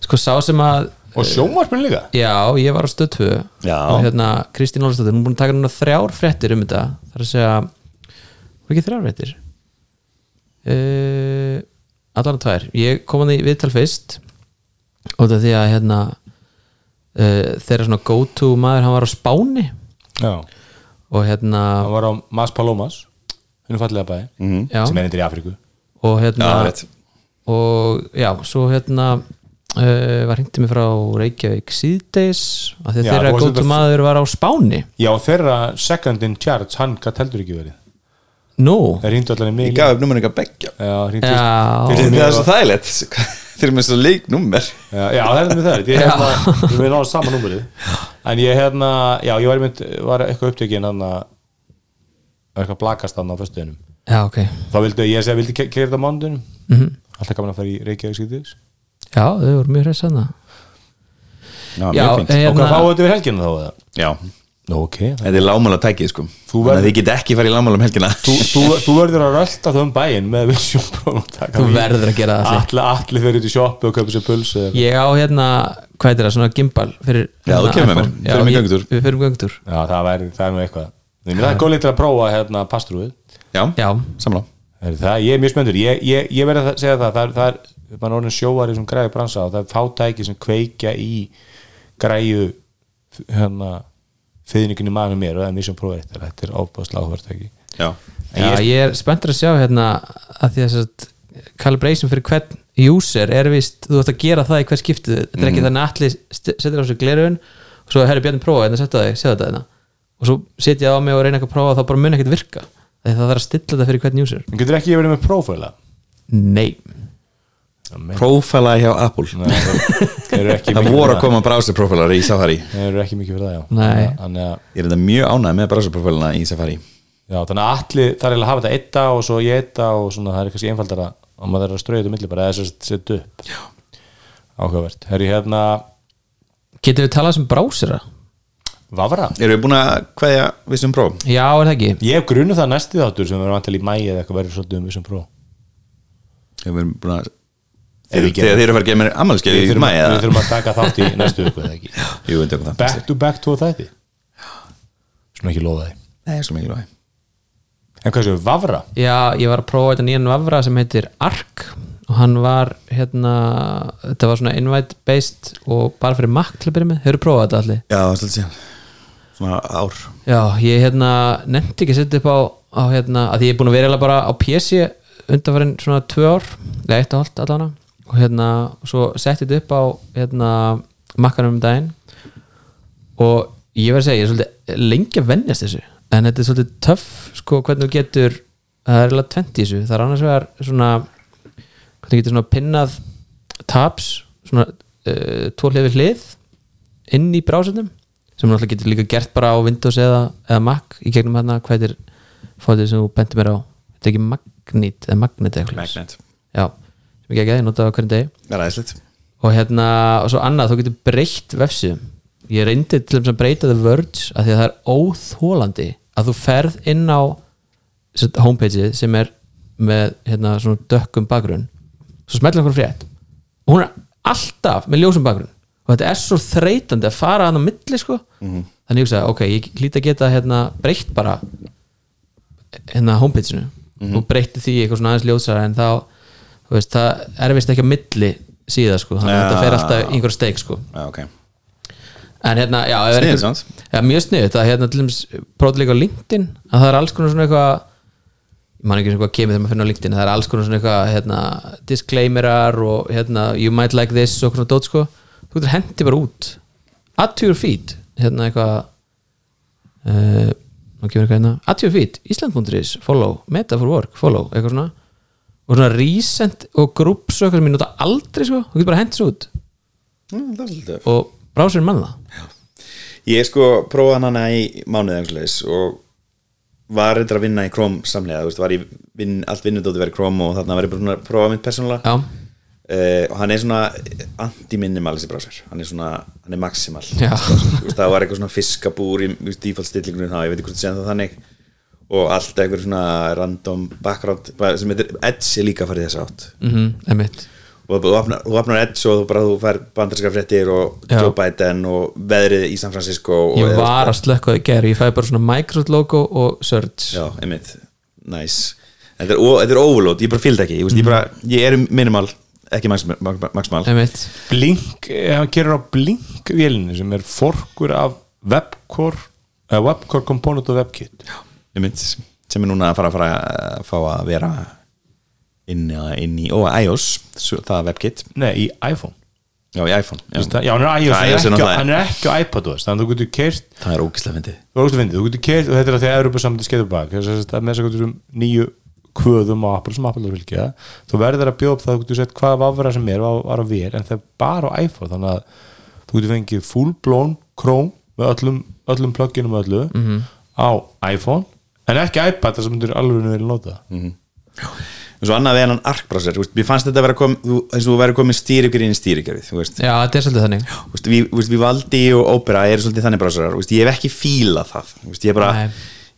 Sko sá sem að Og sjónvarpinu líka? Já, ég var á stöð 2 Já. og hérna Kristín Ólastóttir, hún er búin að taka núna þrjár fréttir um þetta. Það er að segja var ekki þrjár fréttir? Uh, allan tvær. Ég kom hann í viðtal fyrst og þetta því að hérna uh, þeirra svona go to maður hann var á Spáni. Já og hérna Það var á Mas Palomas Hinn fallega bæði mm. já, Sem er endur í Afríku. Og Já, hérna rétt. Og já, svo hérna uh, var hringtið mig frá Reykjavík síðdeis af því að Já, þeirra góttu maður var á Spáni. Já, þeirra second in charge, hann gætt heldur ekki verið. Nú, Það rýndu allan í mig Ég gaf upp eitthvað beggja. Já, hringdu Já. fyrst- Það er svo þægilegt [LAUGHS] [LAUGHS] Þeir eru með svo leiknummer Já, já, það er með það. Ég er hérna, náðu sama númerið En ég hérna, já, ég var, mynd, var eitthvað upptökin hann að eitthvað blakast hann á föstuðinum já ok. Þá vildu, ég segi, vildi kera þetta á mándunum mm Mhm. -hmm. Alltaf gaman að fara í Reykjavík skýtis Já, þau voru mjög hress að Já, mjög fínt. Og hérna hvað fáið þetta við helgina þá? eða? Já, Nú, ok. Það- þetta er lámála tækið sko Þannig verður- að þið get ekki farið í lámála um helgina. Þú, þú, þú verður að rölda þau um bæinn með Vision Pro og taka Þú verður að gera það allir. Allir, fyrir út í shoppu og köpa sér pulsu eða eitthvað. Ég á hérna, hvað er það, svona gimbal fyrir Já, þú hérna, kemur með mér. í ég- göngutúr. Við fyrir göngutúr Já, það, væri, það er nú eitthvað. Þannig, Það er góð til að prófa hérna pastrúið Já, Já, samlá er ég er mjög spenntur. Ég, ég, ég verð að segja það það er, það er mann orðin sjóari það er kveikja í hérna maður mér og það er Mission Pro 1 þetta er ofbáslega áhvertæki Já, Já, ég er spenntur að sjá hérna að því að calibration fyrir hvern user er vist, þú ætti að gera það í hver skiptið. Þetta er Mhm. ekki þannig að allir setur á sig glerun og svo herri Bjarni prófa, þetta setja þetta hérna. Og svo setja ég á mig og reyna eitthvað að prófa og þá bara mun ekkert virka. Það þarf að stilla þetta fyrir hvern user. En getur ekki verið með prófæla Nei, prófæla hjá Apple [LAUGHS] það ekki Það mikið voru að koma browserprófælar í Safari það eru ekki mikið fyrir það já Nei. þannig að, Ég er þetta mjög ánægð með browserprófælana í Safari já, þannig að allir það er að hafa þetta eitt og svo ég eitt og svona það er kannski einfaldara og maður er að strauja þetta milli bara eða þess að setja upp já. áhugavert, er ég hérna getur við talað sem brásera? Vavra Erum við búin að kveðja Vision Pro? Já, er það ekki? Ég hef grunum það næsti þáttur sem við erum vantilega í mæi eða eitthvað verður svolítið um Vision Pro Við erum búin að Þegar þeir eru að fara að gefa mér ammálskeiði Við í þurfum, að, við eða? þurfum að taka þátt í næstu ekki? Það Back to back to þætti? Svona ekki því. Nei, svo mikið lóði En hvað séu, Vavra? Já, ég var að prófa þetta nýjan vafra sem heitir Arc og hann var hérna, þetta var svona invite based og bara fyrir Mac til að byrja með, hefur prófað þetta allir? Já, svolítið síðan. Svona ár. Já, ég hérna nefndi ekki að setja upp á, á hérna, að ég er búin að vera bara á PC undanfærin svona tvö ár eða eitt og allt allana og hérna, svo setti þetta upp á hérna, makkanum um daginn. Og ég verð að segja, ég er svolítið lengi að vennjast þessu. En þetta er svolítið töff, sko, hvernig þú getur það er eiginlega 20 í þessu, það er annars vegar svona, hvernig þú getur svona pinnað tabs svona uh, tvo hlið við hlið inn í brásetnum sem náttúrulega getur líka gert bara á Windows eða, eða Mac í gegnum hérna hvað er fótið sem þú bentir mér á? Þetta er ekki Magnet eða Magnet eitthvað. Magnet. Já, sem ég ekki að ég nota á hverjum Það er aðeinslegt og hérna, og svo annað, þú getur breytt vefsíðum. Ég reyndi til að breyta The Verge að því að það er óþólandi að þú ferð inn á homepageið sem er með hérna svona dökkum bakgrunn. Svo smellir okkur frétt. Og hún er alltaf með ljósum bakgrunn. Og þetta er svo þreytandi að fara hann á milli sko. Þannig ég hugsa, ok, ég hlýt að geta hérna breytt bara hérna homepageinu. Og breytti því eitthvað svona aðeins ljósara en þá, veist, það er vist ekki á milli síða sko, þannig að þetta fer alltaf í einhver steik sko. Já, ok. En hérna, já, einhver- samt. já, mjög sniðut, það er hérna til dæmis prófið líka á LinkedIn, að það er alls konar svona eitthvað ég man ekki svona hvað kemur þegar maður finnur á LinkedIn það er alls konar svona eitthvað hérna, disclaimerar og hérna, you might like this og svona dót sko, þú getur hendi bara út. Add to your feed hérna eitthvað uh, nú kemur eitthvað hérna, add to your feed, Ísland.is follow, meta for work, follow. Eitthvað svona og svona recent og eitthvað sem ég nota aldrei sko, þú getur bara hendis út. Mm, og brásirinn mann það Ég sko prófaði hana í mánuði og var reyndar að vinna í Chrome samlega, þú veist, var í vinn, allt vinnudóti verið Chrome og þarna var ég bara að prófa mitt persónulega. Uh, og hann er svona anti-minimal þessi brásar, hann er svona hann er maximal, það var eitthvað svona fiskabúr í stillingunum þá, ég veit ekki hvort það það þannig og allt eitthvað svona random background, sem heitir Edge er líka farið þess átt. Mhm, emitt og þú opnar, þú opnar Edge og þú bara þú fær bandarska fréttir og Já. Joe Biden og veðrið í San Francisco og ég var að slökka í gerð, ég fæði bara svona Microsoft logo og search Já, einmitt, nice. Þetta er, er overload, ég bara fylgd ekki. Ég, veist, ég, bara, ég er minimal, ekki maximal, Blink, eh, hann gerir á Blink vélinu sem er forkur af webcore eða webcore component og webkit. Einmitt, sem er núna að fara að fara að fá að vera inn, inn í ó, iOS það er WebKit. Nei, í iPhone. Já, í iPhone Já, það- já, hann er iOS, iOS er er ekki, hann er ekki á iPad þannig að þú getur keirt það er ógislega fyndið. Þú veist, fyndið, þú getur keirt og þetta er að því að Európa saman skeiður bak. Þess að með þess að getur nýju kvöðum á Apple sem Apple er fylgja. Þú verður að bjóða upp það að þú getur sett hvaða vafra sem er var, var á vér en það er bara á iPhone þannig að þú getur fengið full blown Chrome með öllum, öllum plugginum öllu Mhm. á iPhone en ekki iPad þar sem myndir alveg vilja nota Mhm. og svo annað við hennan arkbrásar mér fannst þetta að vera kom, þú- eins og þú verður komið stýrigjur inn í veist já, þetta er svolítið þannig Þú veist, við, þú veist, Vivaldi og Opera eru svolítið þannig brásarar, þú veist, ég hef ekki fílað það þú veist, ég bara,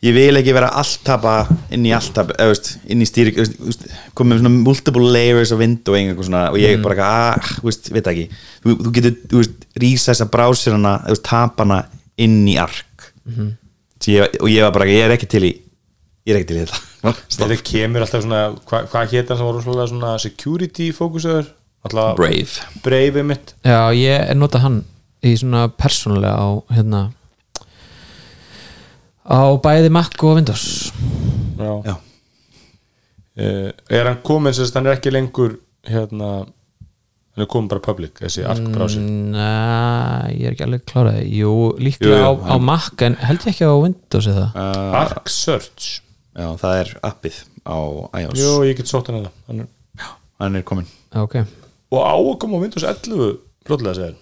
ég vil ekki vera alltapa inn í alltapa eða, þú veist, inn í stýri, þú veist, þú veist, komið með svona multiple layers of window eitthvað svona, og ég bara, ah, þú veist, veit ekki þú, þú getur, þú veist, rísa þessa veist, tapana inn í ark mm ég, og ég var bara, ég er ekki til í ég er ekki til í þetta. [LAUGHS] Þetta kemur alltaf svona hva, hvað hétt hann sem rosalega svona security fókusöður alltaf Brave. Brave mitt já, ég er notað hann í svona persónulega á hérna á bæði Mac og Windows. Já. Já. Uh, er hann komin sérst, hann er ekki lengur hérna hann er komin bara public, þessi ark browser Næ, ég er ekki alveg kláraði Jú, líklega Jú, jú, á, á Mac en held ég ekki á Windows eða? Uh, Arc Search. Já, það er appið á iOS. Jú, ég get sótt hann eða hann er, hann er komin Ok, og á að koma á Windows 11 fljótlega segir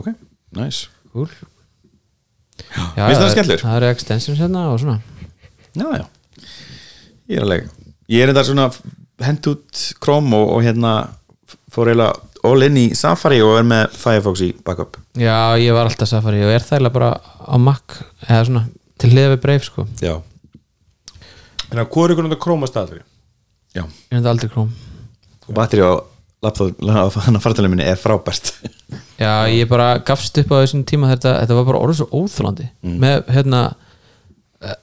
ok, nice. Cool. Já, Finnst það? Það eru extensions hérna og svona. Já, já. Ég er alveg Ég er þetta svona hent út Chrome og, og hérna fór eiginlega all in í Safari og er með Firefox í backup. Já, ég var alltaf Safari og er það eiginlega bara á Mac eða svona til hliða við Brave sko. Já, en að hvað er ykkur þetta króma staðri já. Ég þetta aldrei Chrome. Og batteri á laptop hann að fartalegu minni er frábært. [LAUGHS] Já, ég bara gafst upp á þessum tíma þetta, þetta var bara orðið svo óþólandi Mm. með hérna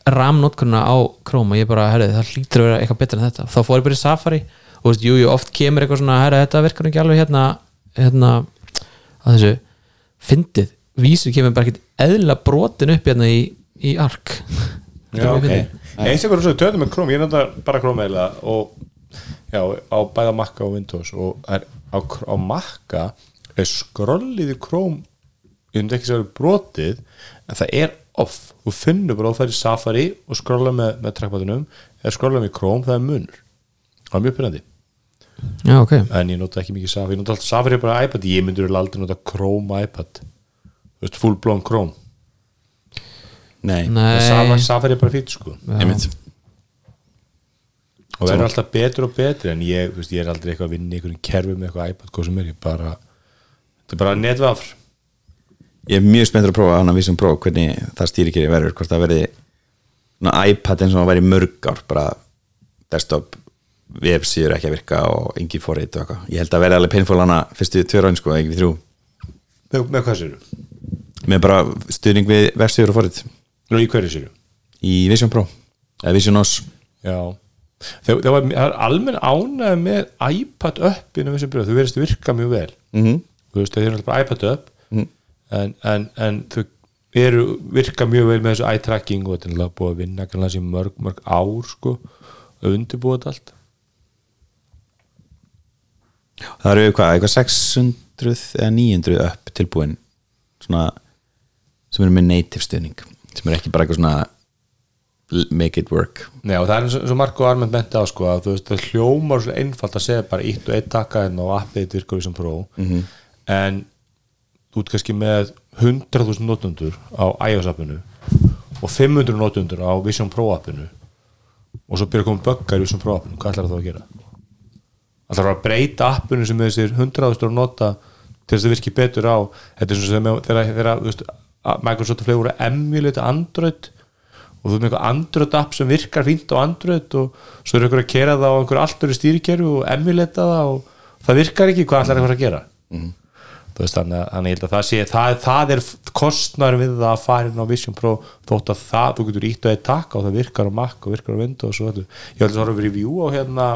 ramnótkunna á Chrome og ég bara, herrið, það hlýtur að vera eitthvað betra en þetta. Þá fór ég bara í Safari og veist, jú, jú, oft kemur eitthvað svona, herrið, þetta virkar ekki alveg hérna, hérna að þessu, fyndið. Vísur kemur bara ekkert eðla brotin upp hérna í, í ark. [LAUGHS] Já, ok. Eins eitthvað svo töðum með Chrome, ég nota bara Chrome eða og já, á bæða Mac og Windows og er, á, á Mac er skrollið í Chrome ég myndi ekki segja brotið en það er off, þú finnur bara að það er Safari og skrolla með, með trackpadunum eða skrolla með Chrome, það er munur. Það er mjög pyrrandi Já, ok, en ég nota ekki mikið Safari, ég nota alltaf Safari bara á iPad, ég myndur aldrei nota Chrome á iPad full blown Chrome. Nei, nei. Safari, er bara fýtt sko. Og verður alltaf betur og betri en ég, veist, ég er aldrei eitthvað að vinna í einhverjum kerfi með eitthvað iPad, hvað sem er, ég bara þetta er bara netvafr. Ég er mjög spenntur að prófa hann að vísum prófa hvernig það stýrikeri verður, hvort það verði iPad eins og það væri mörg ár bara desktop vefsíður ekki að virka og engi forrið og eitthvað, ég held að verði alveg painful hana fyrstu tvö raun sko, ekki við þrjú. Með, með hvað sér með bara stuðning við vefsíður og forrið Nú í hverju sér í Vision Pro eða Vision OS Já. Það, það var almenn ánægð með iPad uppinu þessu bröð, þú verðist virka mjög vel. Mm -hmm. þú veist, það er náttúrulega bara iPad upp. Mhm. en, en, en þau eru virka mjög vel með þessu eye tracking og þetta er náttúrulega búið að vinna kannski mörg, mörg ár sko, þetta allt það eru hvað, eitthvað 600 eða 900 upp tilbúin svona sem eru með native stuðning sem eru ekki bara eitthvað svona make it work og það er eins og- Marko Armend benti á sko, að þú veist, það hljómar svo einfalt að segja bara ítt og eitt taka en og appið þetta virkar í sem pró Mhm. en þú ert kannski með 100.000 notundur á iOS appinu og 500 notundur á Vision Pro appinu og svo byrja að koma böggar í Vision Pro appinu, hvað ætlar það að gera? Ætlar það að breyta appinu sem þessir 100.000 að nota til þess að virki betur á. Þetta er svona þegar, að Microsoft og fleiri voru að emulate Android og þú erum eitthvað Android app sem virkar fínt á Android og svo er ykkur að kera það á einhver alltur stýrikerfi og emulata það og það virkar ekki, hvað ætlar eitthvað að gera? Þú veist, þannig að að ég held að það sé það, það er kostnar við það að fara inn á Vision Pro þótt að það, þú getur ítt að þið taka og það virkar á Mac og virkar á Windows og þetta ég held að það var að review á hérna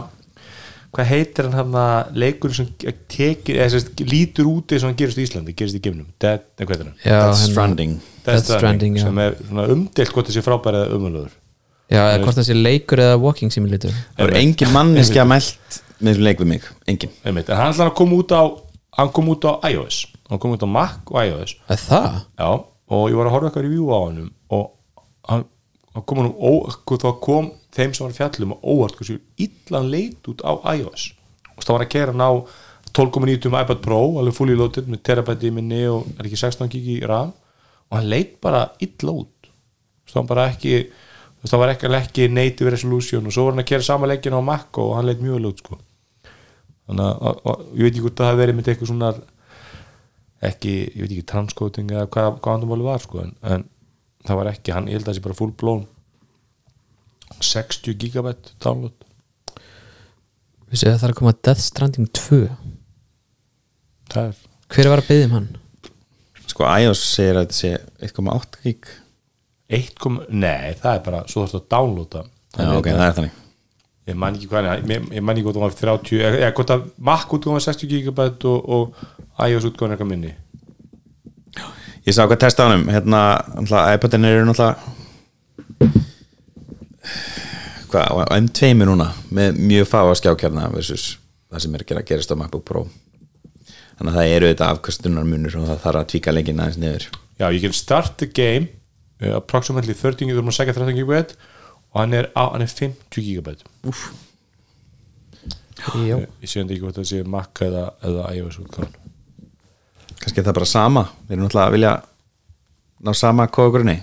hvað heitir hann hann að leikur sem tekir, eða sérst, lítur út eins og hann gerist í Íslandi, gerist í geimnum? Dead, nei hvað heitir hann? Já, Death hérna- Stranding. Death Stranding, sem er svona umdelt hvort þessi frábæri eða umöluður Já, eða hvort það sé leikur eða walking simulator. Það eru engin manneski að mælt með þessum leik við mig, engin. Einmitt. en hann ætlar að koma út á hann kom út á iOS. Hann kom út á Mac og iOS. Er það? Já, og ég var að horfa eitthvað review á honum og hann, hann kom sko, þá kom þeim sem var að fjallum og óvart hversu illan leit út á iOS. Og það var að kera hann á 12.9 um iPad Pro, alveg fully loaded með terabæti minni og er ekki 16 gig í RAM. Og hann leit bara illa út. Það var bara ekki það var ekki, ekki native resolution og svo var hann að kera sama leikinu á Mac og hann leit mjög vel út sko. þannig að og, og, ég veit ekki hvort það hafi verið með eitthvað svona ekki, ég veit ekki transcoding eða hvað, hvað andamáli var sko, en, en það var ekki, hann, ég held að það sé bara full blown. 60 gigabyte download. Við séum að það er að koma Death Stranding 2 það er Hver var að byggja um hann? sko iOS segir að þetta sé 1,8 gig. 1, nei, það er bara svo þarfst að downloada. Já ok, það er þannig ég man ekki hvað, ég, ég man ekki hvað það var 30, eða eða hvort að Mac útgáðan 60 gigabyte og, og iOS útgáðan eitthvað minni ég sá hvað testa á hann hérna, náttúrulega, iPadin eru náttúrulega hvað, á M2 núna með mjög fáa skjákjarna versus það sem er að gera gerist á MacBook Pro. Þannig að það eru þetta afkastunar munur og það þarf að tvíka leikinn aðeins niður. Já, ég can start the game uh, approximately 13 gigabyte og segja 13 gigabyte og hann er, á, hann er 50 gigabyte Jó. ég sé ekki hvort það sé Mac eða, eða iOS útgáðan kannski er það bara sama. Við erum náttúrulega að vilja ná sama kóðgrunni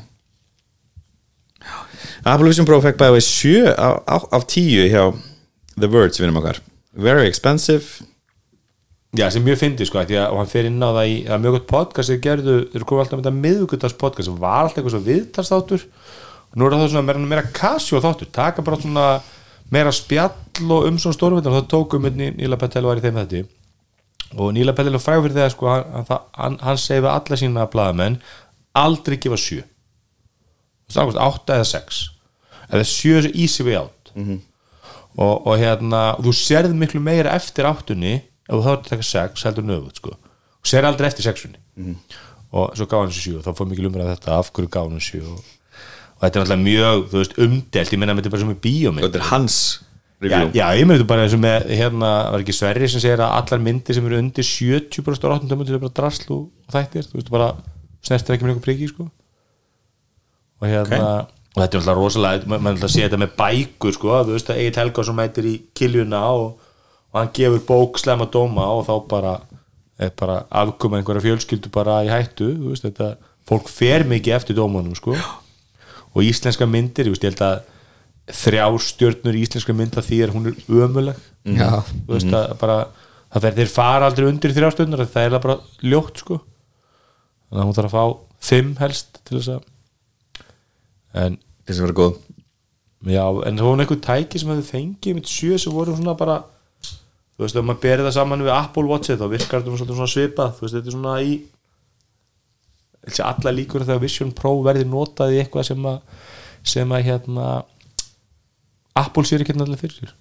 Apple Vision Pro fekk bæði 7 af, af, af 10 hjá The Words vinnum okkar. Very expensive. Já, sem mjög fyndi sko, að og hann fer inn á það í það mjög gott podcast þeir gerðu, þeir komið alltaf með þetta miðugudags podcast sem var alltaf eitthvað svo viðtalsþáttur. Og nú er það svona meira, meira casual þáttur, taka bara svona meira spjall og um svona stórvindar og það tókum með Níla Petel var í þeim þetta og Níla Petel er frægur það sko, hann, hann, hann, segi við alla sína blaðamenn aldrei gefa sjö. Átta eða sex. Eða sjö er easy way out. Og, og hérna og þú sérð miklu meira eftir áttunni ef þú þá er að taka sex heldur nöfut sko. og sér aldrei eftir sexunni. Og svo gaf hann sér sjö og þá fór mikil umræð þetta af hverju gaf hann sér og, og þetta er alltaf mjög, veist, umdelt. Ég meina þetta er bara sem með bíómynd. Þetta er hans review. já, ég meina þetta bara eins og með hérna, var ekki Sverri sem segir að allar myndir sem eru undir 70% á 8. myndir er bara drasl og, og þættir, þú veist, bara snertir ekki með einhver priki, sko. Og hérna og þetta er alltaf rosalega, ma- maður alltaf sé þetta með bækur sko, þú veist að Egil Helgason mætir í kiljuna og, og hann gefur bók slemma dóma og þá bara er bara afkoma einhverja fjölskyldu bara í hættu, þú veist þetta fólk fer mikið eftir dómanum sko. Og íslenska myndir, ég veist ég held að þrjár stjörnur í íslenska mynda því er hún er ömuleg Já. þú veist að bara það fer, þeir fara aldrei undir þrjár stjörnur það er bara ljótt sko. Þannig að hún þarf að fá fimm helst til þess að en þess að vera góð. Já, en það var einhver tæki sem hefði fengið mitt sjö sem voru svona bara þú veist, ef maður berið það saman við Apple Watch þá virkar þetta svolítið svona svipað. Þú veist, þetta er svona í þessi alla líkur þegar Vision Pro verði notað í eitthvað sem að sem að hérna Apple sér ekki allir fyrir sér.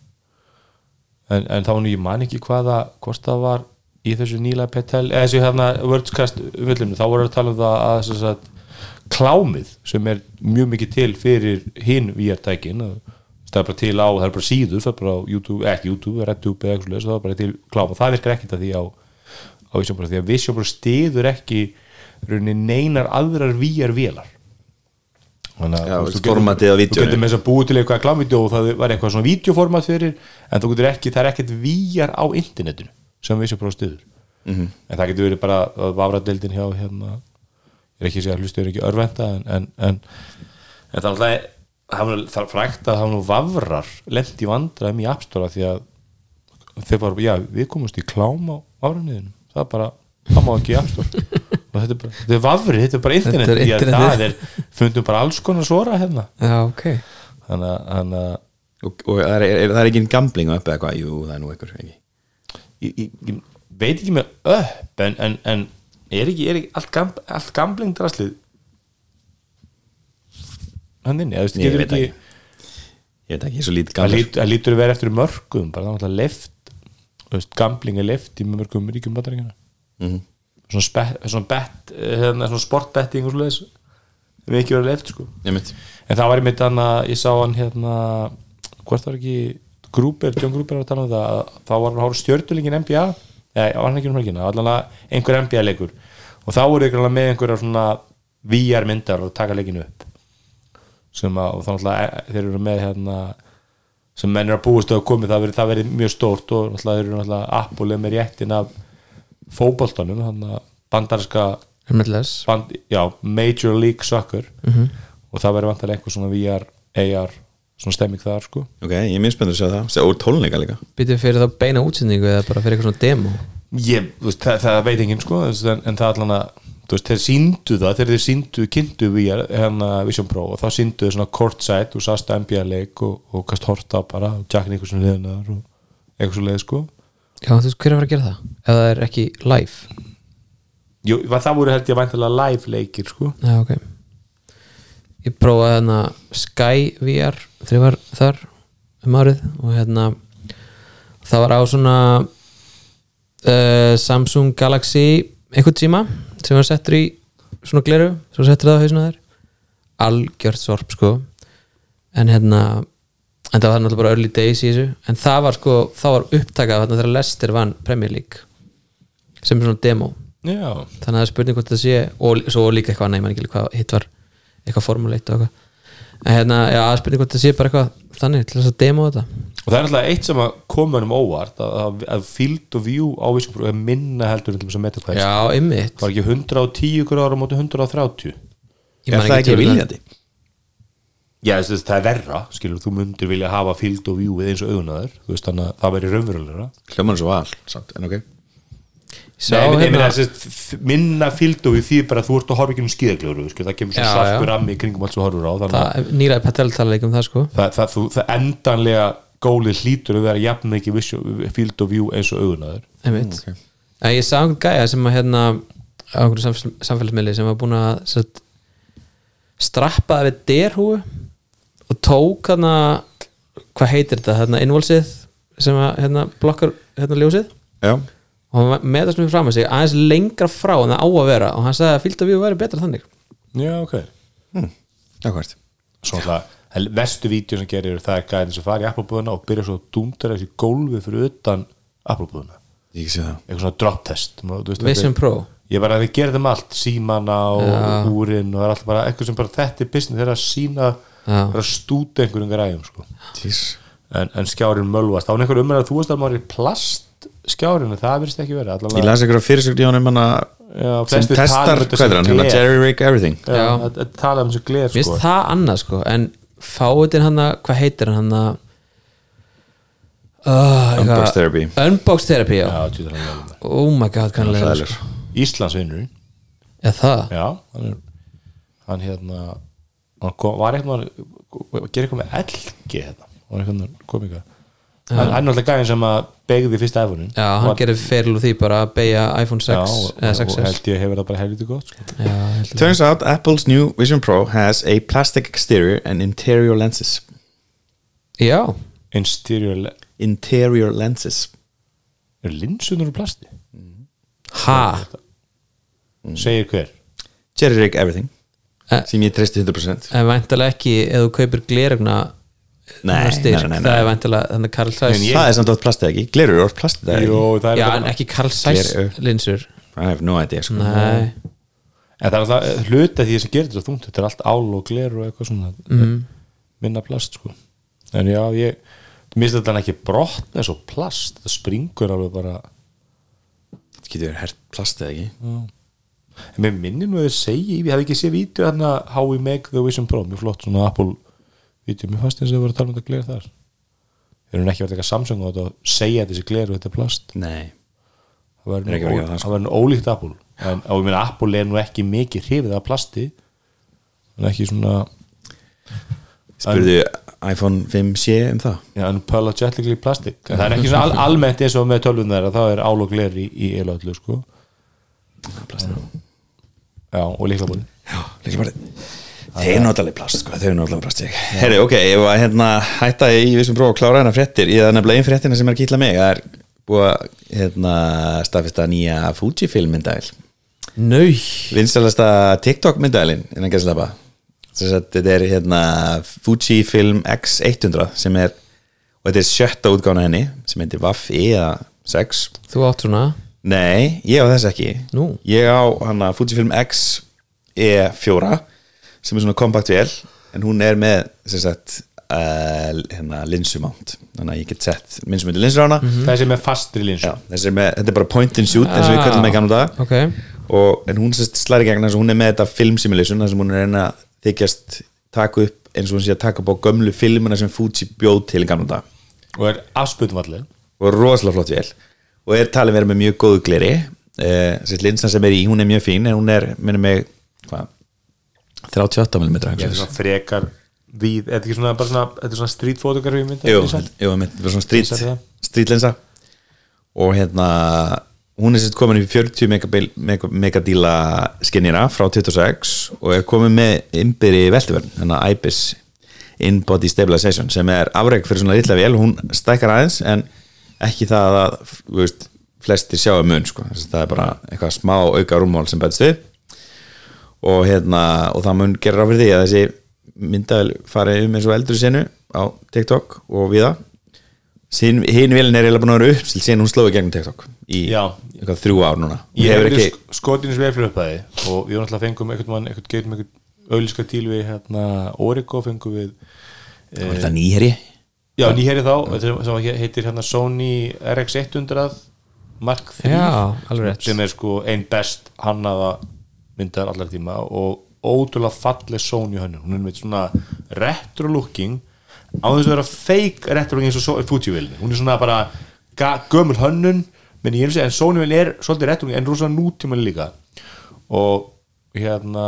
En, en þá nú ég man ekki hvaða hvort það var í þessu Níla Petel eða þessu hérna Wordscast umfjöldinu þá voru að tala um það að þess að klámið sem er mjög mikið til fyrir hinn VR-tækin það er bara til á, það er bara síður það er bara á YouTube, ekki YouTube, RedTube eða eitthvað það er bara til klám og það virkar ekkert að því á, á Pro, því að Pro stiður ekki rauninni neinar aðrar VR-vélar þannig Já, þú veist, þú getur- með þess að búið til eitthvað klámvídeó og það var eitthvað svona vídeoformat fyrir en þú getur ekki, það er ekkert VR á internetinu sem Vision Pro stiður Mhm. en það getur verið bara vafradeildin hjá hérna ég er ekki að segja að hlustu er ekki örvenda en, en, en, en það er alltaf það er frægt að það var nú vafrar lent í vandræðum í appstóra því að þeir bara, já, við komumst í klám á vafraniðinu, það er bara það má ekki í appstóra [LAUGHS] og þetta er bara, þetta er vafri, þetta er bara internet, Þetta er internetið. það er fundum bara alls konar svora hérna. Já, ok. Þannig að- að og, og það, er, er, það er ekki gambling á uppi eða hvað, jú, það er nú einhver ég, ég, ég veit ekki með upp en, en, en er ekki, er ekki allt, gam, allt gambling draslið? Hann inni, Ég veit ekki ekki. ég veit ekki, ég er svo lítið það gambling lít- það lítur að vera eftir mörgum bara það er alltaf left þú veist, gambling er left í mörgum ríkjum bataringina Mhm. Svona, spe- svona, bet, hérna, svona sportbetting og svoleiðis. Við ekki verið left sko. En það var einmitt hann að ég sá hann hérna hvort var ekki Gruber, John Gruber var að tala um það að þá var hann að hóra stjörtulingin NBA eða var hann ekki um helgina, allan að einhver NBA leikur. Og þá voru ykkur með einhverja svona VR myndar og taka leikinu upp. Sem að, og þá náttúrulega þeir eru með hérna sem menn er að búist að komi það verið, mjög stórt og þeir eru náttúrulega Apple er með réttin af fótboltanum þannig að bandarska MLS band, já, Major League Soccer. Og það verið vantilega einhver svona VR, AR svona stemming þar sko. Ok, ég er mjög spenntur að sjá það. Og tónleika líka. Býtum fyrir þá beina útsendingu eða bara fyrir eitthvað svona demo? Ég, veist, það, það veit enginn sko en, en það allan að þú veist, þeir síndu það þegar þeir síndu, kynntu VR hérna Vision Pro og þá síndu þeir svona courtside og sast NBA leik og, og kast horta bara og Jack Nicholson liðnar og eitthvað svo leið sko Já, þú veist, hver er að fara að gera það? Ef það er ekki live? Jú, það voru held ég væntalega live leikir sko. Já, ok. Ég prófaði hérna Sky VR þegar ég var þar um árið og hérna það var á svona uh, Samsung Galaxy einhvern tíma sem var settur í svona gleru var settur það á hausna þér. Algjört sorp sko. En hérna en það var náttúrulega bara early days í þessu. En það var sko, þá var upptakað þarna þegar Lester vann Premier League sem er svona demo. Já, þannig að það er spurning hvort það sé og svo líka eitthvað, nei, mann ekki hvað hitt var eitthvað formuleitt og eitthvað. En hérna, já, það er spurning hvort það sé bara eitthvað þannig til þess að demo þetta. Og það er alltaf eitt sem að koma um óvart að, að, field of view á Pro er minna heldur en til þess að meta hvað já, ymmit var ekki 110 gráður á móti 130 er það ekki viljandi? Já, þess, þess, það er verra, skilur, þú mundir vilja hafa field of view eins og augunaður þú veist þannig að það veri raunverulegra. Hljóman svo val, samt, en ok. Sá, Nei, hérna, hérna, þess, minna field of view því bara að þú ert að horfa ekki um skíðagljóru það kemur svo rammi í kringum allt sem þú horfur á það, nýraði Patel tala líka um það sko. Það, það, þú, það endanlega gólið hlýtur að vera jafn mikið field of view eins og augunaður einmitt. Ok. en ég sá einhvern gæja sem að hérna á einhverju samfélags, samfélagsmiðli sem var búin að satt, strappaði við derhúu og tók hérna hvað heitir þetta, hérna innvolsið sem að hérna blokkar hérna ljósið? Já, og hann var með það sem við fram að sig aðeins lengra frá en það á að vera. Og hann sagði að fylgta við væri betra þannig. Já, ok. Ákvært Svo alltaf, vestu vídeo sem gerir það er gæðin sem fari í Apple-búðuna og byrja svo að dúndra þessi gólfið fyrir utan það. Eitthvað svona drop test Vision þetta Pro. Ég bara að við þeim allt, símana og Já. úrin og það er alltaf bara eitthvað sem bara þetta er business þeirra að sína Já. þeirra að stúta einhverjum græjum sko. En, en skjárin mölvast þá er einhver umræð að þú veist að maður er plast skjárin, það virðist ekki verið ég allavega, las einhverja fyrirsögn í honum sem testar, um þetta hvað er hann, hérna. Jerry Rig Everything að- tala um þessu gler Mér sko. finnst það annað sko en fáiðin hann að, hvað heitir hann hann að uh, Unbox Therapy Unbox Therapy, já, Já, oh my god, kannlega Hræðilegur. sko. Íslandsvinnur Já, það, Já, hann er hann hérna hann kom, var eitthvað að gera eitthvað með LG hérna, var eitthvað komika hann hann er alltaf gæðin sem að begði fyrsta iPhone-in já, hann gerir feril úr því bara að beigja iPhone 6 Já, og, eða og, 6S held ég hefur það bara helviti gott sko. Já, held ég. Turns out Apple's new Vision Pro has a plastic exterior and interior lenses. Já, Interior le- Interior lenses. Er linsunar úr plasti? Ha? Segir hver? Jerry Rig Everything. Eh. Sem ég treysti 100% en væntalega ekki ef þú kaupir glerugna Nei, styrk, nei, nei, nei. það er væntalega þannig Karl Zeiss En ég- Það er samt átt plastið ekki, glerur er orð plastið það Jó, ekki það er já, bara- en ekki Karl Zeiss linsur. I have no idea sko. nei, en það er alltaf hluta því sem gerir þetta þungt þetta er allt ál og gler og eitthvað svona. Mhm. minna plast sko. En já, ég minnst þetta ekki brott eins og plast. Það springur alveg bara Það getur verið hert plastið ekki en mér minnir nú að þið segi ég hef ekki séð vídeo hérna How we make the Vision Pro mjög flott svona Apple vídeo. Mér fannst eins og þau voru að tala um þetta gler þar. Þeir eru ekki verið eitthvað Samsung á þetta og segja að þessi gler og þetta er plast. Nei, það var að gera það, nú, sko. það var nú ólíkt Apple. En á ég meina Apple er nú ekki mikið hrifið af plasti. En ekki svona spurðu iPhone 5C um það? Ja, unapologetically plastic. En það er ekki svona al almennt eins og með tölvunar að það er ál og gler í, í eilu öllu sko. Plastið já, og líka búin Já, líka bara Þeir eru náttúrulega plast, sko, þeir eru náttúrulega plast Herri, ok, ég var hérna hætta í vissum próf að klára hérna fréttir Ég það er nefnilega ein fréttina sem er að kýtla mig Það er búið að hérna, staðfesta nýja Fujifilm myndæl nau Vinsælasta TikTok myndælin innan gæslepa Þetta er hérna Fujifilm X100 sem er og þetta er sjötta útgána henni sem heitir Vaff E eða 6 Þú átt svona Nei, ég á þess ekki. Nú. Ég á hana Fujifilm X E4 sem er svona kompakt vel en hún er með sem sagt uh, hérna linsumánt þannig að ég get sett minnsmyndi linsur á hana þessi með fastri linsu. Já, þessi er með, þetta er bara point and shoot eins og við Ah. kallum með gamla dag Ok, og, en hún slæri gegn þess að hún er með þetta film simulation þar sem hún er reyna að þykjast taka upp eins og hún sé að taka upp á gömlu filmuna sem Fuji bjóð til í gamla dag og er afspötumvalleg og er rosalega flott vel og er talið vera með mjög góðu gleri. Eh, linsan sem er í, hún er mjög fín en hún er, minnum mig, hvað? 38 mm ég er svona frekar við, er þetta ekki svona, svona, þetta er svona street photography mynd Jú, jú, mitt, bara svona street, Lýsa það? street lensa og hérna hún er sérst komin upp í 40 megabil, meg, megadíla skinnina frá 26 og er komin með innbyrði veltuvörn, hérna IBIS In-Body Stabilization sem er afreg fyrir svona litla vel, hún stækkar aðeins en ekki það að veist, flestir sjáu mun sko. Að það er bara eitthvað smá auka rúmmál sem bætist við. Og hérna og það mun gera ráð fyrir því að þessi myndavel farið um eins og eldri senu á TikTok og viða hinn vélinn er eiginlega búin að vera uppstilt síðan hún slóði gegnum TikTok í eitthvað þrjú ár núna. Ég hefur hef ekki, skotinu sem er fyrir upphæði og við náttúrulega fengum einhvern mann, einhvern geitum einhvern auðlíska tíl við hérna Origo fengum við var þetta nýheri já nýherri þá, sem heitir hérna Sony RX100 Mark 3 já, sem er sko ein best hannaða myndar allar tíma og ótrúlega falleg Sony hönnun. Hún er með svona retro looking á þess að vera fake retro looking eins og Fuji-vilni, hún er svona bara gömul hönnun, menn ég að segja en Sony-vilni er svolítið retro looking en rosa nútíma líka. Og hérna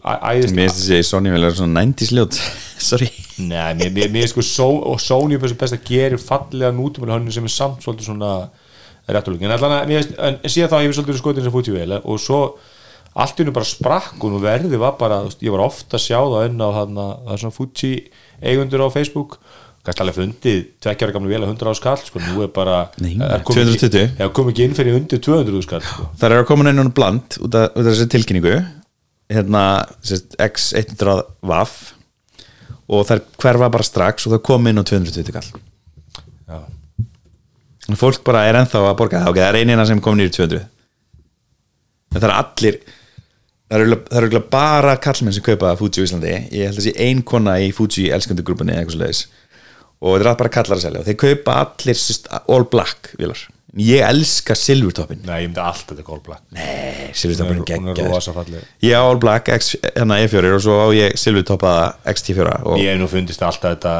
æðist mér finnst þessi Sony vel er svona 90s ljót. [LAUGHS] Sorry. Nei, mér, er sko og Sony er best að gera fallega nútímalega hönnun sem er samt svolítið svona réttulík, en allan að en síðan þá hefur svolítið skotin sem fúti vel og svo allt í hennu bara sprakk og verði var bara, ég var ofta að sjá það enn á þarna, það er svona Fuji eigundur á Facebook. Kannski alveg fundið tvekkjara gamlu vel að 100 á skall sko, nú er bara Nei, er komið 220. ekki, já, kom ekki inn fyrir undir 200 skall sko. það er að koma inn á bland út af þessi tilkynningu hérna sérst, X100 VAF og þær hverfa bara strax og það kom inn á 220 kall. Já, fólk bara er ennþá að borga það ok, það er einina sem kom nýri 200 en það er allir það eru það bara kallmenn sem kaupa Fuji á Íslandi. Ég held að sé ein kona í Fuji elskandu grúpunni eða eitthvað svo leiðis og þeir eru bara kallar að selja og þeir kaupa allir all black vilar ég elska silfurtoppin nei, ég myndi alltaf þetta Gold Black. Nei, silfurtoppin er hún er rosa falleg ég á all black X, hérna E4 og svo á ég silfurtoppaða XT4 og Ég hef nú fundist alltaf þetta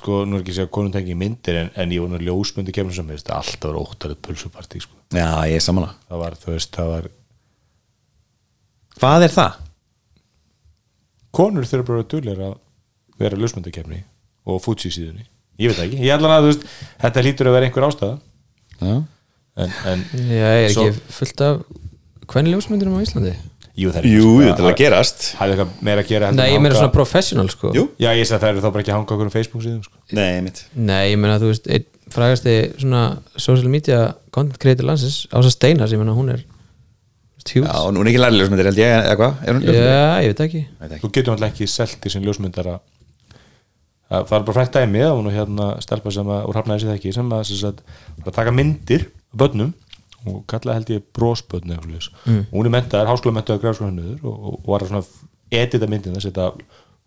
sko, nú er ekki að segja konum tengi myndir en, en ég var nú ljósmyndi kemur sem veist, alltaf var óttalegt pulsupartí sko. já, ég er samanlega það var, þú veist, það var hvað er það? konur þurfa bara að dullir að vera ljósmyndi kemni og Fuji síðunni. Ég veit ekki, ég ætla að þú veist þetta hlýtur að vera einhver ástæða. En, en Já, ég er Svo- ekki fullt af hvernig ljósmyndurum á Íslandi? jú, það er Jú, þetta er að gerast það er eitthvað meira að gera Nei, en ég meira hanga- svona professional sko Jú. já, ég að það eru þá bara ekki að hanga okkur um Facebook síðum sko. Nei, mitt Nei, ég meina þú veist, einn frægasti svona social media content creator landsins Ása Steinar, ég meina hún er huge Já, og nú er ekki lærlega ljósmyndir held ég, eða hvað? Er Já, ég veit ekki Veit ekki. þú getur alltaf ekki selt í sem ljósmyndara það það er bara frækt dæmi það var nú hérna stelpa sem að úr hafnaði sér ekki sem að, sem að taka myndir af börnum og kallaði held ég brósbörn eða svoleiðis. Mm. og hún er mentaður, háskóla mentaður græfskólanöður og, og, og var að svona edita myndina setja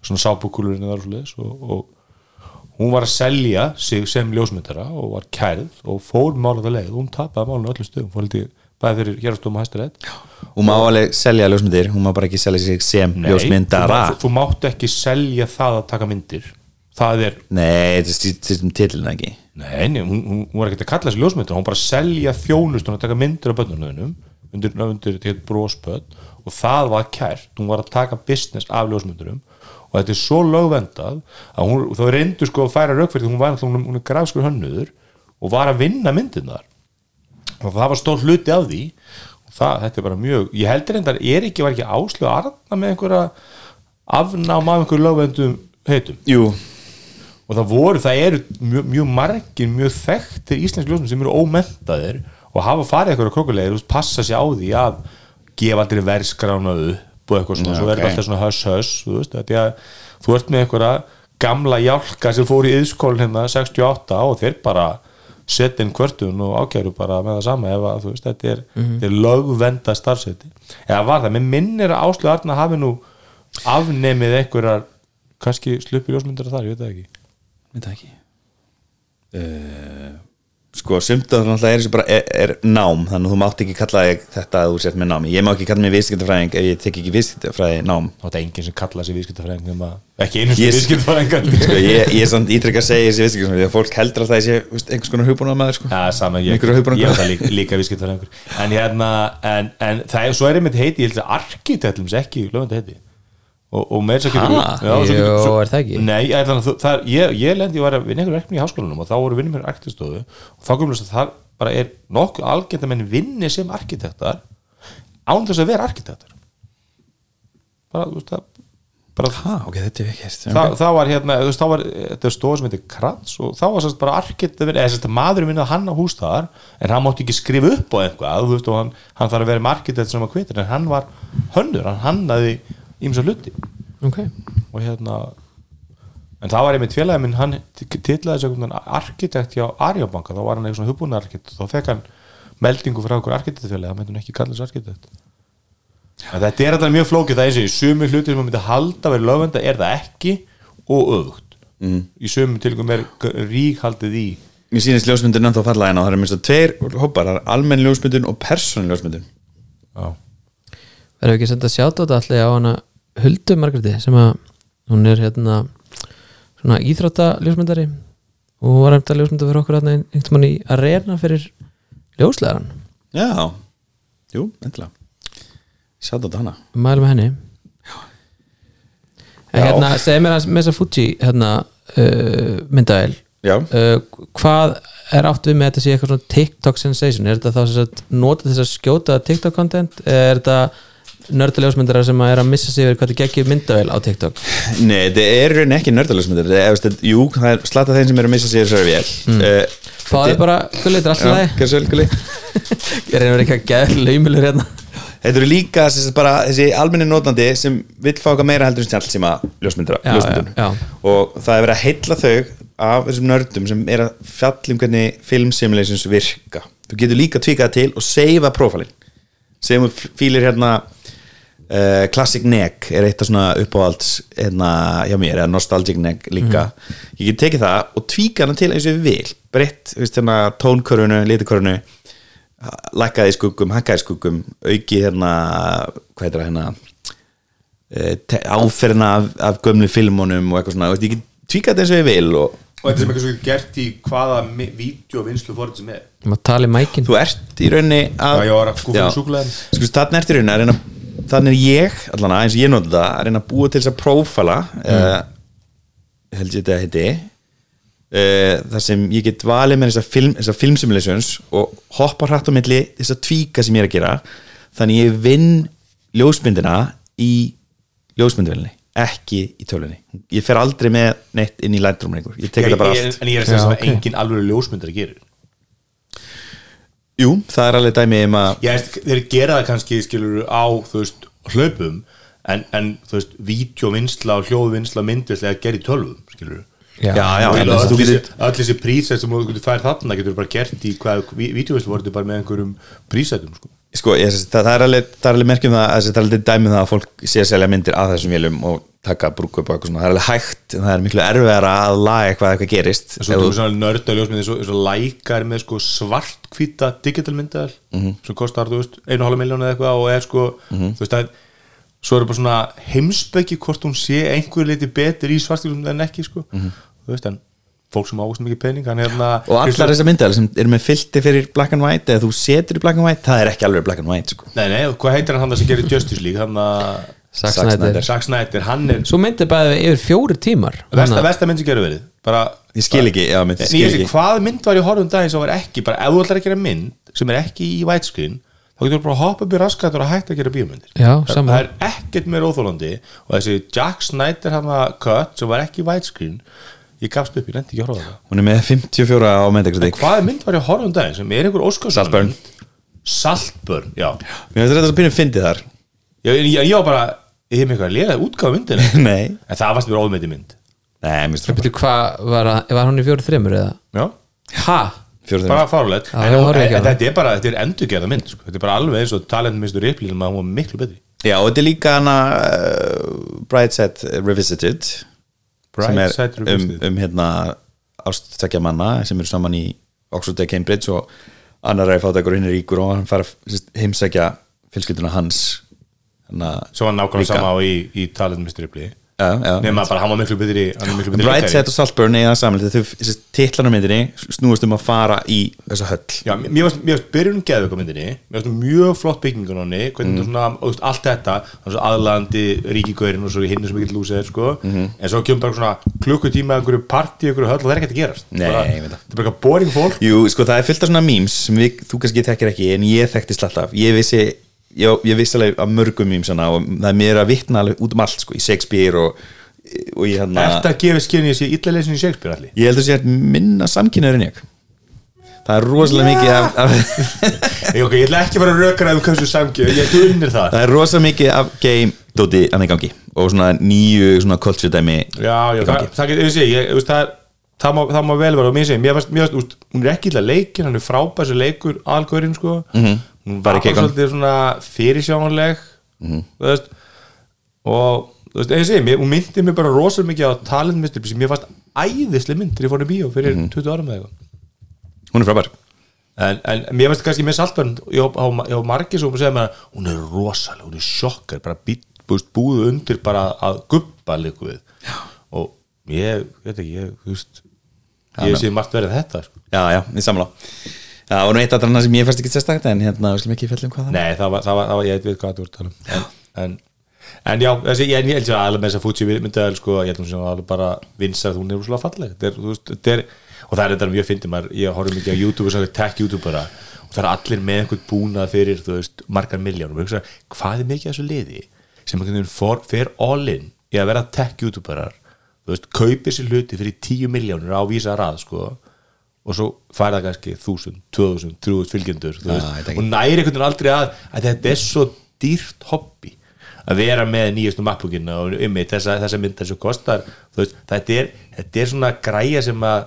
svona sábúkulurinn eða svoleiðis og, og hún var að selja sig sem ljósmyndara og var kærð og fór málað að leið. Og hún tapaði málinu öllum stöðum fór held ég bæði fyrir hérastum og hæstarétt. Hún má alveg selja ljósmyndir Hún má bara ekki selja sig sem Nei, ljósmyndara. þú, þú, þú mátt ekki selja það að taka myndir það er, Nei, þetta er stýstum titlina ekki? Nei, nei hún, hún, var ekki að kalla þessi ljósmyndir, hún bara selja þjónustun að taka myndir af börnunum undir, undir þetta bróspöld og það var kært, hún var að taka business af ljósmyndurum og þetta er svo lögvendað að hún, þá reyndu sko að færa raukverð hún var hún, hún er grafskur hönnuður og var að vinna myndirnar. Og það var stór hluti af því og það, þetta er bara mjög, ég heldur reyndar ég er ekki, var ekki áslög að arna með einhverja afnám af einhverju lögvendum heitum? Jú, og það voru, það eru mjög, mjög margir mjög þekktir íslensk ljósmynd sem eru ómentaðir og hafa farið eitthvað krókulegir og passa sér á því að gefa aldrei verskrána upp og eitthvað svona, svo er þetta alltaf svona höss höss þú veist, þetta er að þú ert með einhverja gamla hjálka sem fór í yðskólin hérna 68 og þeir bara setja inn kvörtun og ákjæru bara með það sama ef að þú veist, þetta er, þetta er lögvenda starfseti eða var það, mér minnir að Áslu Arna hafi nú afnemið einhverjar kannski sluppi ljósmyndar þar, ég veit það ekki veit það ekki. Uh, sko, sumt að það er, þessu bara, er, er nám þannig að þú mátt ekki kalla þetta að þú sért með námi ég má ekki kalla mig viðskiptafræðing ef ég tek ekki viðskiptafræði nám. Þá er þetta enginn sem kalla sig viðskiptafræðing ekki einu sem Ég- viðskiptafræðingar. [LAUGHS] sko, ég, ég er samt ítrekka að segja þessi viðskiptafræðing því að fólk heldur að það sé einhvers konar hugbúna maður sko. Já, sama, ég, ég er það líka, líka viðskiptafræðingur. En hérna, en, en það er, svo er einmitt heiti, ég held að arkitektlum sem ekki lögvenda heiti og, og með þess að getur er það? Nei, ég, þannig, að það ég, ég lendi, ég var að vinna einhver verkefni í háskólanum og þá voru vinnum mér arkitektstofu og þá komum við að það bara er nokkuð algjörn að menn vinni sem arkitektar án þess að vera arkitektar bara, þú veist það bara, ha, ok, þetta er ekki hérst það, það var hérna, þú veist, þá var þetta er stóð sem heitir Krats og þá var sérst bara arkitekt eða sérst maðurinn minna hann á hús þar en hann mátti ekki skrifa upp á eitthvað þú veist, og hann, hann þarf að vera með arkitekt sem að kvitur en hann var hönnur, hann hannaði ímsa hluti. Ok. Og hérna en það var einmitt félagi minn, hann einhvern veginn arkitekt hjá Arjóbanka þá var hann eitthvað svona hugbúnaarkitekt þá fekk hann meldingu frá okkur arkitektfélagi. Það myndi hann ekki kalla þessu arkitekt. En þetta er þetta mjög flókið. Það er eins og í sumi hluti sem maður myndi halda verið lögvenda er það ekki og öfugt. Mm. í sumi tilgum er rík haldið í. Mér sýnist ljósmyndun ennþá falla hérna og það er minnst að tveir hópar, það er almenn ljósmyndun og já, verðum við ekki að senda sjátt á þetta allir á hana Huldu Margréti sem að hún er hérna svona íþrótta ljósmyndari og var eftir að ljósmynda fyrir okkur hérna einhvern mann í arena fyrir ljóslegaran Já, jú, endilega. Sjátt á hana. Mælum henni. Hérna, segð mér með þessa Fuji hérna uh, myndaðel Já, uh, hvað er átt við með þetta sé eitthvað svona TikTok sensation? Er þetta þá sem sagt nota þess að skjóta TikTok content? Er þetta nördaljósmyndarar sem að er að missa sig yfir hvað þetta geggjur myndavel á TikTok? Nei, þetta er í rauninni ekki nördaljósmyndur Það er, veist, jú, það er slata þeim sem eru að missa sér sér vel mm. uh, fáðu bara, gullið, elguli [LAUGHS] ég er einhver ekki að geða laumilur hérna? Þetta eru líka sem bara, þessi almenni notandi sem vill fá eitthvað meira heldur en sem já, já. og það er verið að heilla þau af þessum nördum sem er að fjalla um hvernig film simulations virka. Þú getur líka tvíkað til og seifa prófælin segjum við fílir hérna uh, Classic Neck er eitt af svona uppáhalds hérna hjá mér, eða Nostalgic Neck líka. Ég get tekið það og tvíkað hana til eins og ég vil. Breytt, hérna tónkörunu, litikörunu lækkaði í skuggum, hakkaði skuggum auki hérna, hvað heitir það hérna eh, te- áferðina af, af gömlu filmunum og eitthvað svona, ég get tvíkað þetta eins og ég vil og og þetta sem eitthvað svo gert í hvaða vídeovinnslu fórið sem er. Maður tala í mækin þú ert í rauninni að Já, ég var að Já. með súkkulaðið. sko, þannig ert í rauninni að reyna þannig er ég, allan að eins og ég nota það að reyna að búa til þess að prófala mm. held ég þetta að heiti uh, þar sem ég get valið með þessar film, þessa film simulations og hoppa hratt á milli þess að tvíka sem ég er að gera. Þannig ég vinn ljósmyndina í ljósmyndvelni ekki í tölunni ég fer aldrei með neitt inn í Lightroom lengur ég tek þetta bara allt. en ég er að segja að engin alveg ljósmyndari gerir jú, það er alveg dæmi um að ég veist, þeir gera það kannski skilur á, þú veist, hlaupum en, en þú veist, vídeovinnsla og hljóðvinnsla myndvislega gerir í tölvum skilur Já. já, já, öll þessi- þú þessi, getur öll þessi prísætt sem þú getur fært þarna getur bara gert í hvað vídeovinnslu voru bara með einhverjum prísættum sko. sko, ég, það, það er alveg, alveg merkjum það að það er alveg dæmi um það að fólk sé að selja myndir að þessum vélum og taka brúkup og eitthvað svona, það er alveg hægt en það er miklu erfiðara að laga eitthvað eitthvað gerist svo þú þú- svona nörda ljósmyndi svo, svo lækar með sko svartkvíta digital myndaðal Mhm. sem kostar, þú veist, einu hálfa miljón eða eitthvað og er sko, Mhm. þú veist að svo er bara svona heimsbyggi hvort hún sé einhver liti betur í svartkvítum en ekki sko, þú veist, en fólk sem águst mikið pening, hérna og allar þessar myndir sem eru með filti fyrir black and white eða þú setur í black and white, það er ekki alveg black and white sko. Nei, nei, Zack Zack Snyder. Zack Snyder, hann er svo myndi bæði yfir fjóri tímar. Versta mynd sem gerur verið. Bara, ég skil ekki, já, mynd, skil ég ekki. hvað mynd var í horfum daginn sem var ekki bara, ef þú ætlar að gera mynd sem er ekki í widescreen þá getur þú bara að hoppa upp í raskatur og hægt að gera bíómyndir. Já, það, saman. það er ekkert meira óþólandi og þessi Jack Snyder hann að cut sem var ekki í widescreen ég gafst upp, ég lendi ekki að horfa á það. Hún er með 54 á metakritik hvað mynd var í horfum daginn sem er einhver óskarsson Saltburn. Saltburn, já. Mér finnst þetta svo pínum fyndið þar. Ég, ég, ég var bara, ég hef að lega útgáfa myndina [LAUGHS] nei, en það varst mér ómeiti mynd nei, mér það Byrju, hvað var, að- var hún í fjóri þreymur eða? já, Ha? Fjóra bara fárulegt Já, en, ég en, horfi ekki á en það. þetta er bara, þetta er endurgerða mynd sko. þetta er bara alveg eins og talentmistur Ripley sem að hún var miklu betri Já, og þetta er líka hana uh, Brightside Revisited sem er Brightside um, Revisited. um hérna ástökja manna sem eru saman í Oxford eða Cambridge og annar er fátækur og hinn er ríkur og hann fara að heimsækja fjölskylduna hans svo var nákvæmlega sama á í, í talentmistur Ripley já, já. nema bara hann var miklu betri Brightside og Saltburn saman. Þau titlan á myndinni snúast um að fara í þessa höll. Já, mér varst, byrjunum á myndinni. Mér varst mjög flott byggingun hvernig mm. svona, og, allt þetta aðlandi ríkigaurin og svo hinn sem ekki lúsið sko. en svo kemur bara svona klukkutíma einhverju partí, einhverju höll og það er ekkert að gerast. Nei, bara, það. er bara boring fólk. Jú, sko það er fullt af svona memes sem við, þú kannski þekkir ekki en ég þekkti slatt af ég vissi, ég, ég vissi alveg af mörgum og það er mér að vitna alveg út um allt sko, í Shakespeare og, Þetta gefur skynni að sé illa leysin í Shakespeare allir ég heldur sér minna samkynnaður en ég. Það er rosalega mikið af, af Ég, okay, ég ætla ekki að fara að rökra um hversu samgjöf ég ætla unnir það. Það er rosalega mikið af game dóti að það gangi og svona nýju svona culture dæmi Já, já, það, það, það, ég, ég, það, er- það, má, það má vel vera og mér sé, mér fannst, mér fannst, úst, hún er ekki illa leikin, hann er frábær sem leikur algörinn, sko Mhm. hún Bara var Keikon. svolítið svona fyrirsjámanleg Mhm. þú veist og þú veist, eins og ég, hún myndi mér bara rosalega mikið á talentmistur sem mér fannst æðislega mynd þegar ég fór í bíó fyrir Mhm. 20 árum eða eitthvað hún er frábær en, en mér finnst kannski með saltbörn ég á margir sem segja mér að hún er rosalega, hún er sjokkar bara búst, búið undir bara að guppa líku við og ég, veit ekki, ég, þú veist ég sé margt verið þetta sko. já, já, við samla það var nú eitt aðrana sem ég fannst ekki sérstakt en hérna, við slum ekki fjalla um hvað það nei, það var, það var, það var ég veit hvað þú ert að tala um. En, en, já, þessi, ég, ég held sér alveg með þess að Fuji myndaðal sko, ég held hún alveg bara vinsar hún er rosalega falleg. Þú veist, er, og það er þetta mjög fyndið ég horfum mikið á YouTube og tech YouTubera og það er allir með einhvern búnað fyrir, þú veist, margar miljónum hvað er mikið af þessu liði sem einhvern veginn for, fer all in í að vera tech YouTuberar þú veist, kaupir sér hluti fyrir 10 miljónur á vísa rað, sko og svo fær það kannski 1000, 2000, 3000 fylgjendur Já, veist, og næri einhvern veginn aldrei að, að þetta er svo dýrt hobby að vera með nýjastu mappbúkina og um þessa, þessa myndar sem kostar þú veist, þetta, er, þetta er svona græja sem að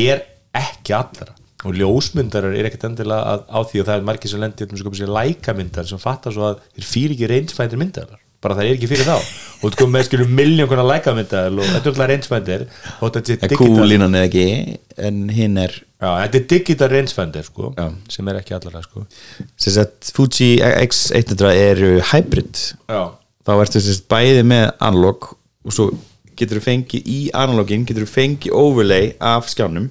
er ekki allra. Og ljósmyndarar er ekkert endilega að, á því og það er margir sem lendir sem komið sér lækamyndar sem fattar svo að þeir fyrir ekki reynsfændir myndarar bara það er ekki fyrir þá. Og þú komið með skilur miljón konar lækamyndar og þetta er alltaf reynsfændir og þetta er ekki en hinn er Já, þetta er digital reynsfændir sko, sem er ekki allara sko. Fuji X100 eru hybrid. Já, þá ertu sagt bæði með analog og svo getur þú fengið í analogin getur þú fengið overlay af skjánum.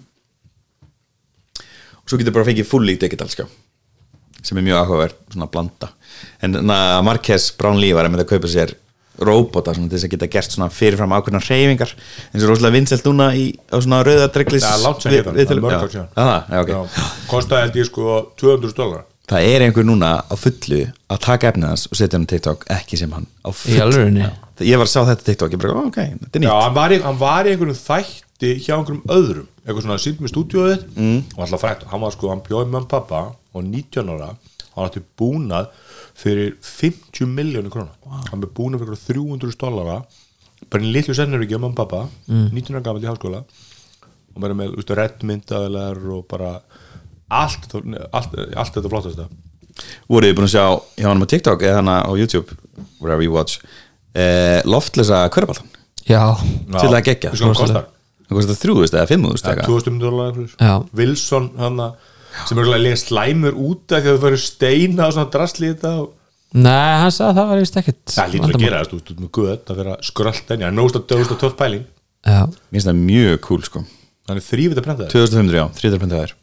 Og svo getur þú bara fengið fully digital skjá sem er mjög áhugaverð, svona blanda en na, Marques Brownlee var að með að kaupa sér robota svona, til þess að geta gert svona fyrirfram ákveðna hreyfingar eins og rosalega vinsælt núna í, á svona rauðadreglis það er langt sem getur við- það er mörg já. Já, já, ok. Já, kostaði held ég sko 200 dólar það er einhver núna á fullu að taka efnið hans og setja hann á TikTok ekki sem hann á fullu Í? Já. ég var að sá þetta TikTok, ég bara, ok, þetta er Já, nýtt hann var, í, hann var í þætti hjá einhverjum öðrum. Eitthvað svona sínt með stúdíóðið mm. og alltaf frækt, hann var sko, hann bjóði með hann pappa og 19 ára, hann átti búnað fyrir 50 miljónir krónar wow. hann er búnað fyrir 300 dollara. Bara í litlu sennuríki á mamma pappa mm. 19 ára gammal í háskóla. Og bara með, þú veist, reddmyndaðilegar og bara allt, allt, allt þetta flottast voruð þið búin að sjá hjá hann á TikTok eða hann á YouTube, wherever you watch eh, loftlösa hverjaballan Já, til að gegja Þrjúðust eða fimmúðust Ja, eitthvað 2000 dólar Já. Wilson hann sem er alveg lega slæmur út af því að það fyrir steina og svona drasli í þetta og nei, hann sagði að það var vist ekkert það lítur að gera þetta út með guð að vera skrölt en já, nóst að dögust og töff pæling Já, mér finnst það mjög cool sko. Þannig þrývita prentaði 2500 já, 300 pentaðar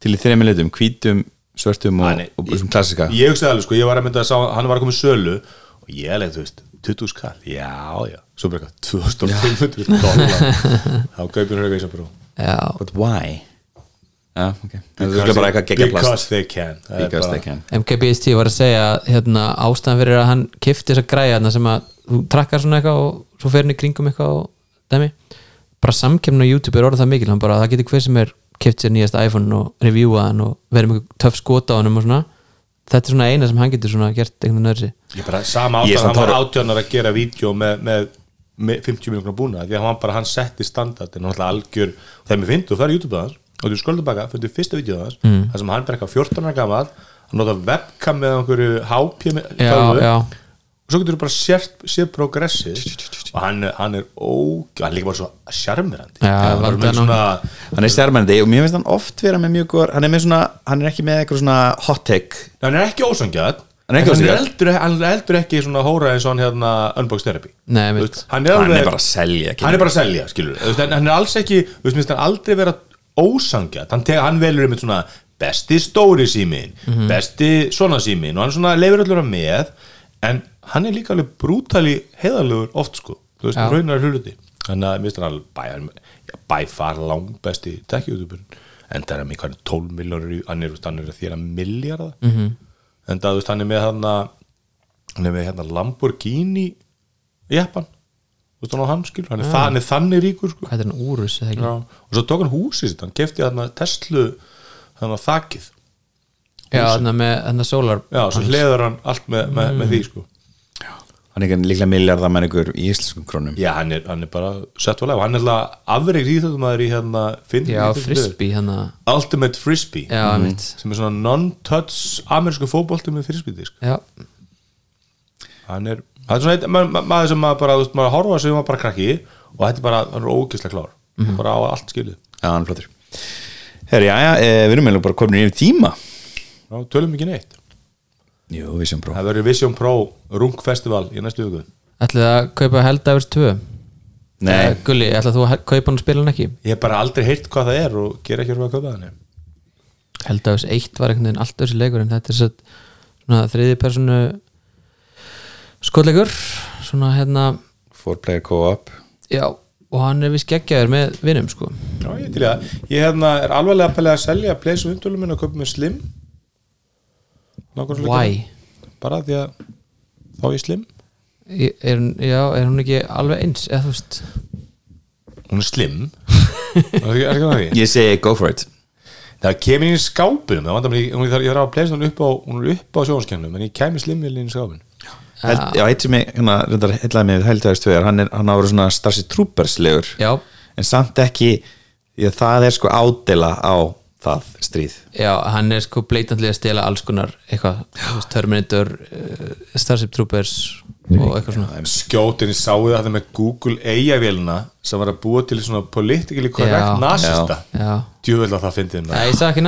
til í þreimi litum, hvítum, svörtum og, nei, og þessum klassika ég hugsaði alveg sko, ég var að mynda að sá hann var að koma í sölu og ég alveg, þú veist 20 skall, já, já. Svo bara eitthvað, 2500 dólar [LAUGHS] þá gaupir höfðu í Ísabro já, but why? já, ok. Það bara eitthvað gegja plast. because they can. Because they can. MKBST var að segja hérna, ástæðan fyrir að hann kifti þessa græja þarna sem að þú trakkar svona eitthvað og svo fer hann í kringum eitthvað og dæmi. Bara samkemna á YouTube er orðið það mikil hann bara, það getur hver sem er kift sér nýjast iPhone og reviewa hann og verið með töff skota á hann og svona þetta er svona eina sem hann getur svona gert einhvern nörsi ég bara sama ástæðan hann var átjónar að gera vídeo með, með, með 50 miljonar búna því að hann bara hann setti standardin hann alltaf algjör og þegar mér finnst þú það er YouTube að hans og þú skulum baka, fyrir fyrsta vídeo þess mm. þar sem hann eitthvað 14 ára gammal hann nota webcam með einhverju HP og svo getur þú bara sér, sér progressið og hann, er- hann er ó, hann er líka bara svo sjarmirandi Já, hann, er hann hann er stærmennandi og mér finnst hann oft vera með mjög góður hann er með svona, hann er ekki með eitthvað svona hot take hann er ekki ósangjað Hann er er eldur, hann er eldur ekki svona hóra eins og hann hérna unbox therapy Nei, veist, hann er hann er bara að selja hann er bara að selja, skilur Þú veist, hann er alls ekki, þú veist, hann aldrei vera ósangjað, hann, hann velur um svona besti stóri símin Mhm. besti svona símin og hann svona leifur allur að með en hann er líka alveg brútali heiðalegur oft sko, þú veist, raunar hluti. Þannig að minnst hann alveg bæ, já, bæ far lang besti tekki-youtuberinn en það er að mikið 12 miljónur hann er, veist, hann er að þýra miljardar mm -hmm. en það, þú veist, hann er með hann hann er með hérna Lamborghini jeppan, þú veist, hann á hann skilur. Hann er, það, hann er þannig ríkur sko. Hvað er hann úrus eða ekki? Já. og svo tók hann húsið sitt, hann kefti þarna Tesla þannig að þakið. Já, þannig með þannig sólar já, svo hleður hann allt með, með, með því sko hann er líklega ykkur í íslenskum krónum. Já, hann er, hann er bara sett og lega hann er alltaf afreik íþjóðumæður í hérna Finn- já, frisbee hann að Ultimate Frisbee. Já, mitt sem er svona non-touch amerísku fótbolti með frisbee disk já, hann er, það er svona eitt, ma ma maður sem maður bara, þú veist, maður horfa sem maður bara krakki og þetta er bara, hann er ógislega klár. Bara á allt skilið. Já, hann er flottur. Herri, já, já, e, við erum meðlega bara komin yfir tíma. Já, tölum ekki neitt jú, sem bró það verður Vision Pro Rung Festival í næstu viku. Ætlaði að kaupa Helldivers 2 nei, Eh, Gulli, ætlaði þú að kaupa hann og spila hann ekki? Ég hef bara aldrei heyrt hvað það er og ger ekki að að kaupa þannig Helldivers 1 var einhvern veginn allt þessi leikur en þetta er svo, svona þriði personu skotleikur svona hérna four player co-op. Já, og hann er við skeggjaður með vinum sko. Já, ég til að ég hérna er alveg að pelja að selja Place vindulum minn og köpa með Slim why? bara því að þá er ég Slim. Ég- Er, já, er hún ekki alveg eins eða þú veist? Hún er Slim. Er er ég segi go for it. Það kemur í skápinum það vantar mér ég þarf að Place hún upp á á sjónskjænum en ég kemur Slim inn í skápin Held, já, eitt sem ég, hérna, reyndar hellaði mig við heldæðist tvöðar, hann er, hann á að vera svona Starship Troopers legur, já, en samt ekki því að það er sko ádela á það stríð. Já, hann er sko bleitandlega að stela alls konar eitthvað, Terminator uh, Starship Troopers og eitthvað svona. Skjótin ég sáu þetta með Google AI-vélina sem var að búa til svona politically correct já, djúvel að það fyndið Nei, ég sagði ekki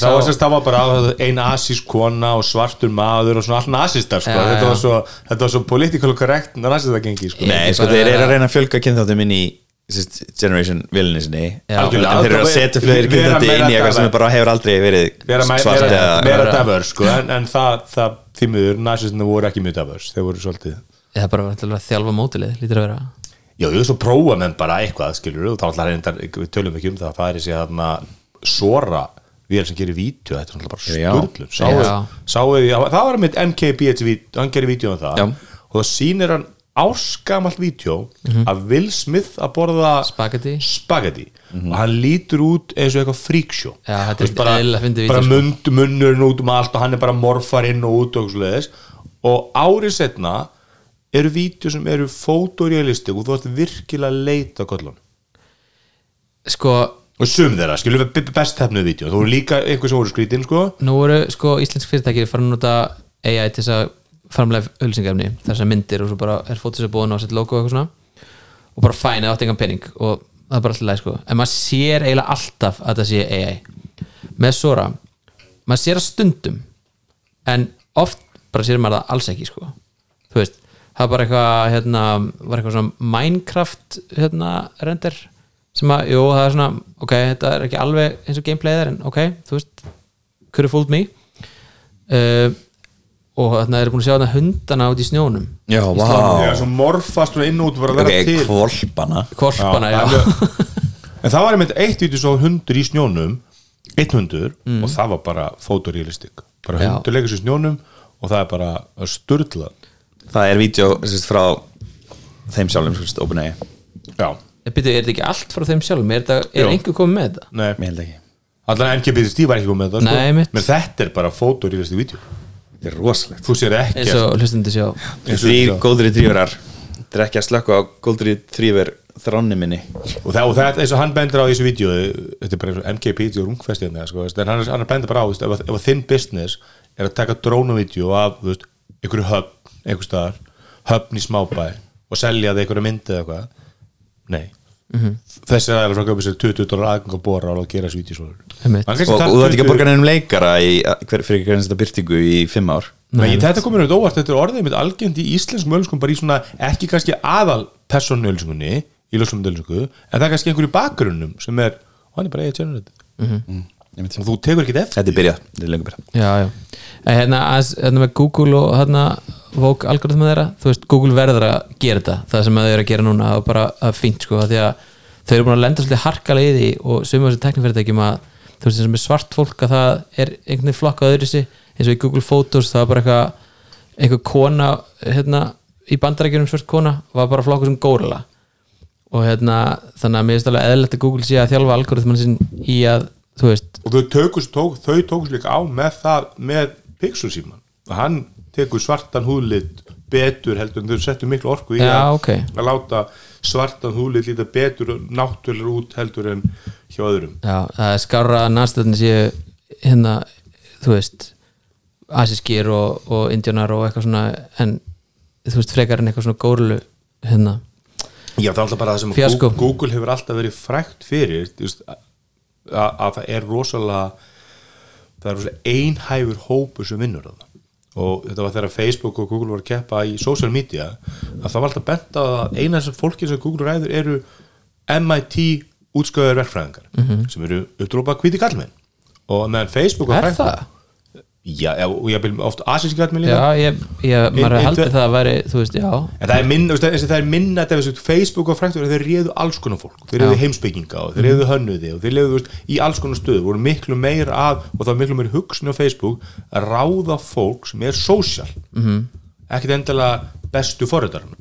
Það sá það var bara ein asísk kona og svartur maður og svona allt nasistar sko. Þetta, já. var svo, þetta var svo political correct nasista gengi sko. Nei, sko, þeir eru að reyna að fjölga kynþáttum inn í Generation vilinni sinni Algjörlega. þeir eru að setja fleiri meira inn í eitthvað sem bara hefur aldrei verið svart vera, eða vera vera- diverse sko. en, en það, það því miður nasistinu voru ekki mjög diverse. Þeir voru svolítið Það er bara að að þjálfa mótilið, lítur að vera. Já, ég veist svo prófa menn bara eitthvað skilur og þá ætlar reyndar, við tölum ekki um það. Það er þessi þarna Sora vél sem gerir vídeo, þetta er svona bara því, það var mitt MKBH vídeo, hann gerir vídeo um það. Já. og það sýnir hann áskamalt vídeo af Will Smith að borða Spaghetti. spaghetti. Og hann lítur út eins og eitthvað veist, er bara, bara sko. mund, munnurinn út um allt og hann er bara morfar inn og út og og árið setna eru vídeo sem eru fotorealistik og þú ert virkilega að leita að kollun Sko, og sum þeirra, skilur við best hefnuð vídeo. Þú voru líka einhver sem voru skrítin sko. nú eru sko íslensk fyrirtæki farin að nota AI til þess að framlega ölsingefni þessar myndir og svo bara er fótis að búin á sitt logo og eitthvað svona. Og bara fæn eða átt engan pening. Og það er bara alltaf leið sko. En maður sér eiginlega alltaf að það sé AI með Sora maður sér að stundum en oft bara sér maður það alls ekki sko. Þú veist, það bara eitthvað hérna, var eitthvað svona Minecraft hérna, render sem að, jú, það er svona, ok, þetta er ekki alveg eins og gameplayið er, en ok, þú veist could have fooled me. Uh, og þarna er búin að sjá þarna hundana út í snjónum. Já, Í vá. slánu. Já, svo morfast og inn út bara að vera til. kvolpana Korpana, já, Já, það [LAUGHS] er En það var einmitt eitt vídeo svo hundur í snjónum Eitt hundur og það var bara fotorealistik Bara hundur leikur sér í snjónum og það er bara sturla. Það er vídeo frá þeim sjálfum, er þetta ekki allt frá þeim sjálfum? Er, þetta, er einhver komið með þetta? nei. Mér held ekki. Allan MKBTSD var ekki komið með það sko. Nei, mitt. Men þetta er bara fotorealistik vídeo Þetta er rosalegt. Þú sér ekki eins og hlustundi sjá. Þrýr góðri drífurar þetta er ekki að slökka á Golden Retriever þráni minni. Og það, og það eins og hann bendur á í þessu vídeo þetta er bara eins og MKP og rungfestið sko, veist, en hann, hann bendur bara á veist, ef, að- ef þinn business er að taka drónavídeó af veist, einhverju höfn, einhver staðar höfn í smábæ og selja það einhverju myndi eða eitthvað nei þessi er aðeins frá að köpa sér 20 dólar aðgang að bóra og gera Einmitt. og, og þú ert ekki að borga nefnum leikara í, hver, fyrir hvernig þetta byrtingu í fimm ár. Nei, þetta komur auðvitað óvart, þetta er orðið mitt algjönd í íslenskum ölskum, bara í svona ekki kannski aðal persónu ölskunni í ljósum ölsku, en það er kannski einhverju bakgrunnum sem er, hann er bara eigið tjörnur þetta. Og þú tekur ekki eftir þetta er byrjað, þetta er lengur byrjað. Já, já. En hérna, hérna með Google og hérna Vogue algoritma þeirra, þú veist, Google verður að gera þetta, það sem þau eru að gera núna og bara að fínt, sko, því að þau eru búin að lenda svolítið harkalega í því og sumum þessum teknifyrirtækjum að, þú veist, sem er svart fólk að það er einhvern veginn flokkað öðru sig. Eins og í Google Photos, það var bara eitthvað einhver kona, hérna í bandarækjunum svart kona, var bara flokkuð sem górila og hérna, þannig að mér finnst alveg eðlilegt að Google sé að þjálfa algoritman sinn í að, þú veist, og þau tókust, tók, þau tókust líka á með það með Pixel síman hann tekur svartan húðlit betur heldur en þau settu miklu orku í Já, að, ok. að láta svartan húðlit líta betur og náttúrulega út heldur en hjá öðrum Já, það er skára að næstöðin séu hérna, þú veist asískir og, og indjónar og eitthvað svona en þú veist frekar en eitthvað svona górilu hérna, Já, það er alltaf bara það sem Fiasko. Google, hefur alltaf verið frækt fyrir veist, að, að það er rosalega það er rosalega einhæfur hópur sem vinnur það og þetta var þegar Facebook og Google var að keppa í social media að það var alltaf bent að eina sem fólki sem Google ræður eru MIT útsköður verkfræðingar sem eru uppdrópa hvíti kallmenn og meðan Facebook er það? Já, og ég vil oft asíski kallmenn líka. Já, ég, ég maður ein- það að væri, þú veist, já. En það er minna, það er minna þetta, þessu, Facebook og fræktur, þeir réðu alls konar fólk. Þeir réðu heimspekinga og þeir réðu hönnuði og þeir réðu þú veist, í alls konar stöðu, voru miklu meir að og það var miklu meir hugsun á Facebook að ráða fólk sem er social mm -hmm. ekkert endilega bestu forritarinn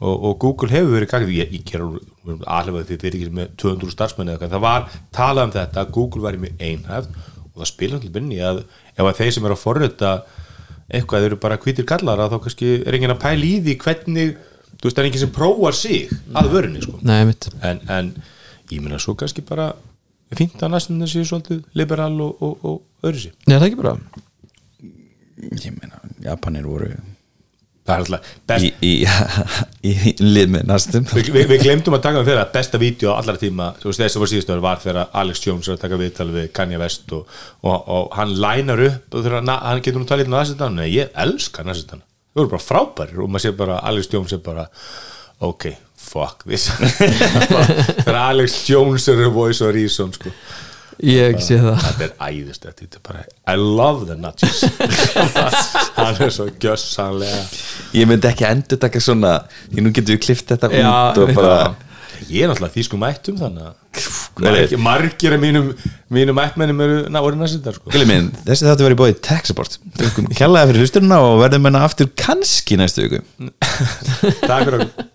og, og Google hefur verið gagð ég, ég kera alveg því fyrir ekki með 200 starfsmenni eða það var talað um þetta Google væri mjög einhæft og það spila til binni að ef að þeir sem eru að forrita eitthvað þeir eru bara hvítir kallar að þá kannski er enginn að pæla í því hvernig þú veist það er enginn sem prófar sig að vörunni sko. Nei, en, en ég meina svo kannski bara fínt að næstum þessi svolítið liberal og, og, og öðru sig Nei, það er ekki bara? Ég meina, Japanir voru það er alltaf í, í, [LAUGHS] í, lið með næstum. Við, við, við glemdum að taka um þeirra besta vídeo á allra tíma, þess að var síðustöður var þegar Alex Jones er að taka viðtal við Kanye West og, og, og hann lænar upp og þegar hann, getur nú talið um næstan, nei ég elska næstan þau eru bara frábærir og maður sé bara Alex Jones er bara, ok fuck this. [LAUGHS] Þegar Alex Jones er voice of reason sko Ég sé það. þetta er æðist þetta er bara, I love the nudges hann [LAUGHS] er svo gjössanlega ég myndi ekki endur taka svona því nú getum við klift þetta Já, út og bara ég er náttúrulega því sko mættum þannig að er- margir, margir af mínum mínum ættmennum eru ná, orðin að sitja sko. Minn, þessi þáttu verið bóðið tech support. Kjallaði fyrir hlusturina og verðum menna aftur kannski næstu viku. Takk fyrir okkur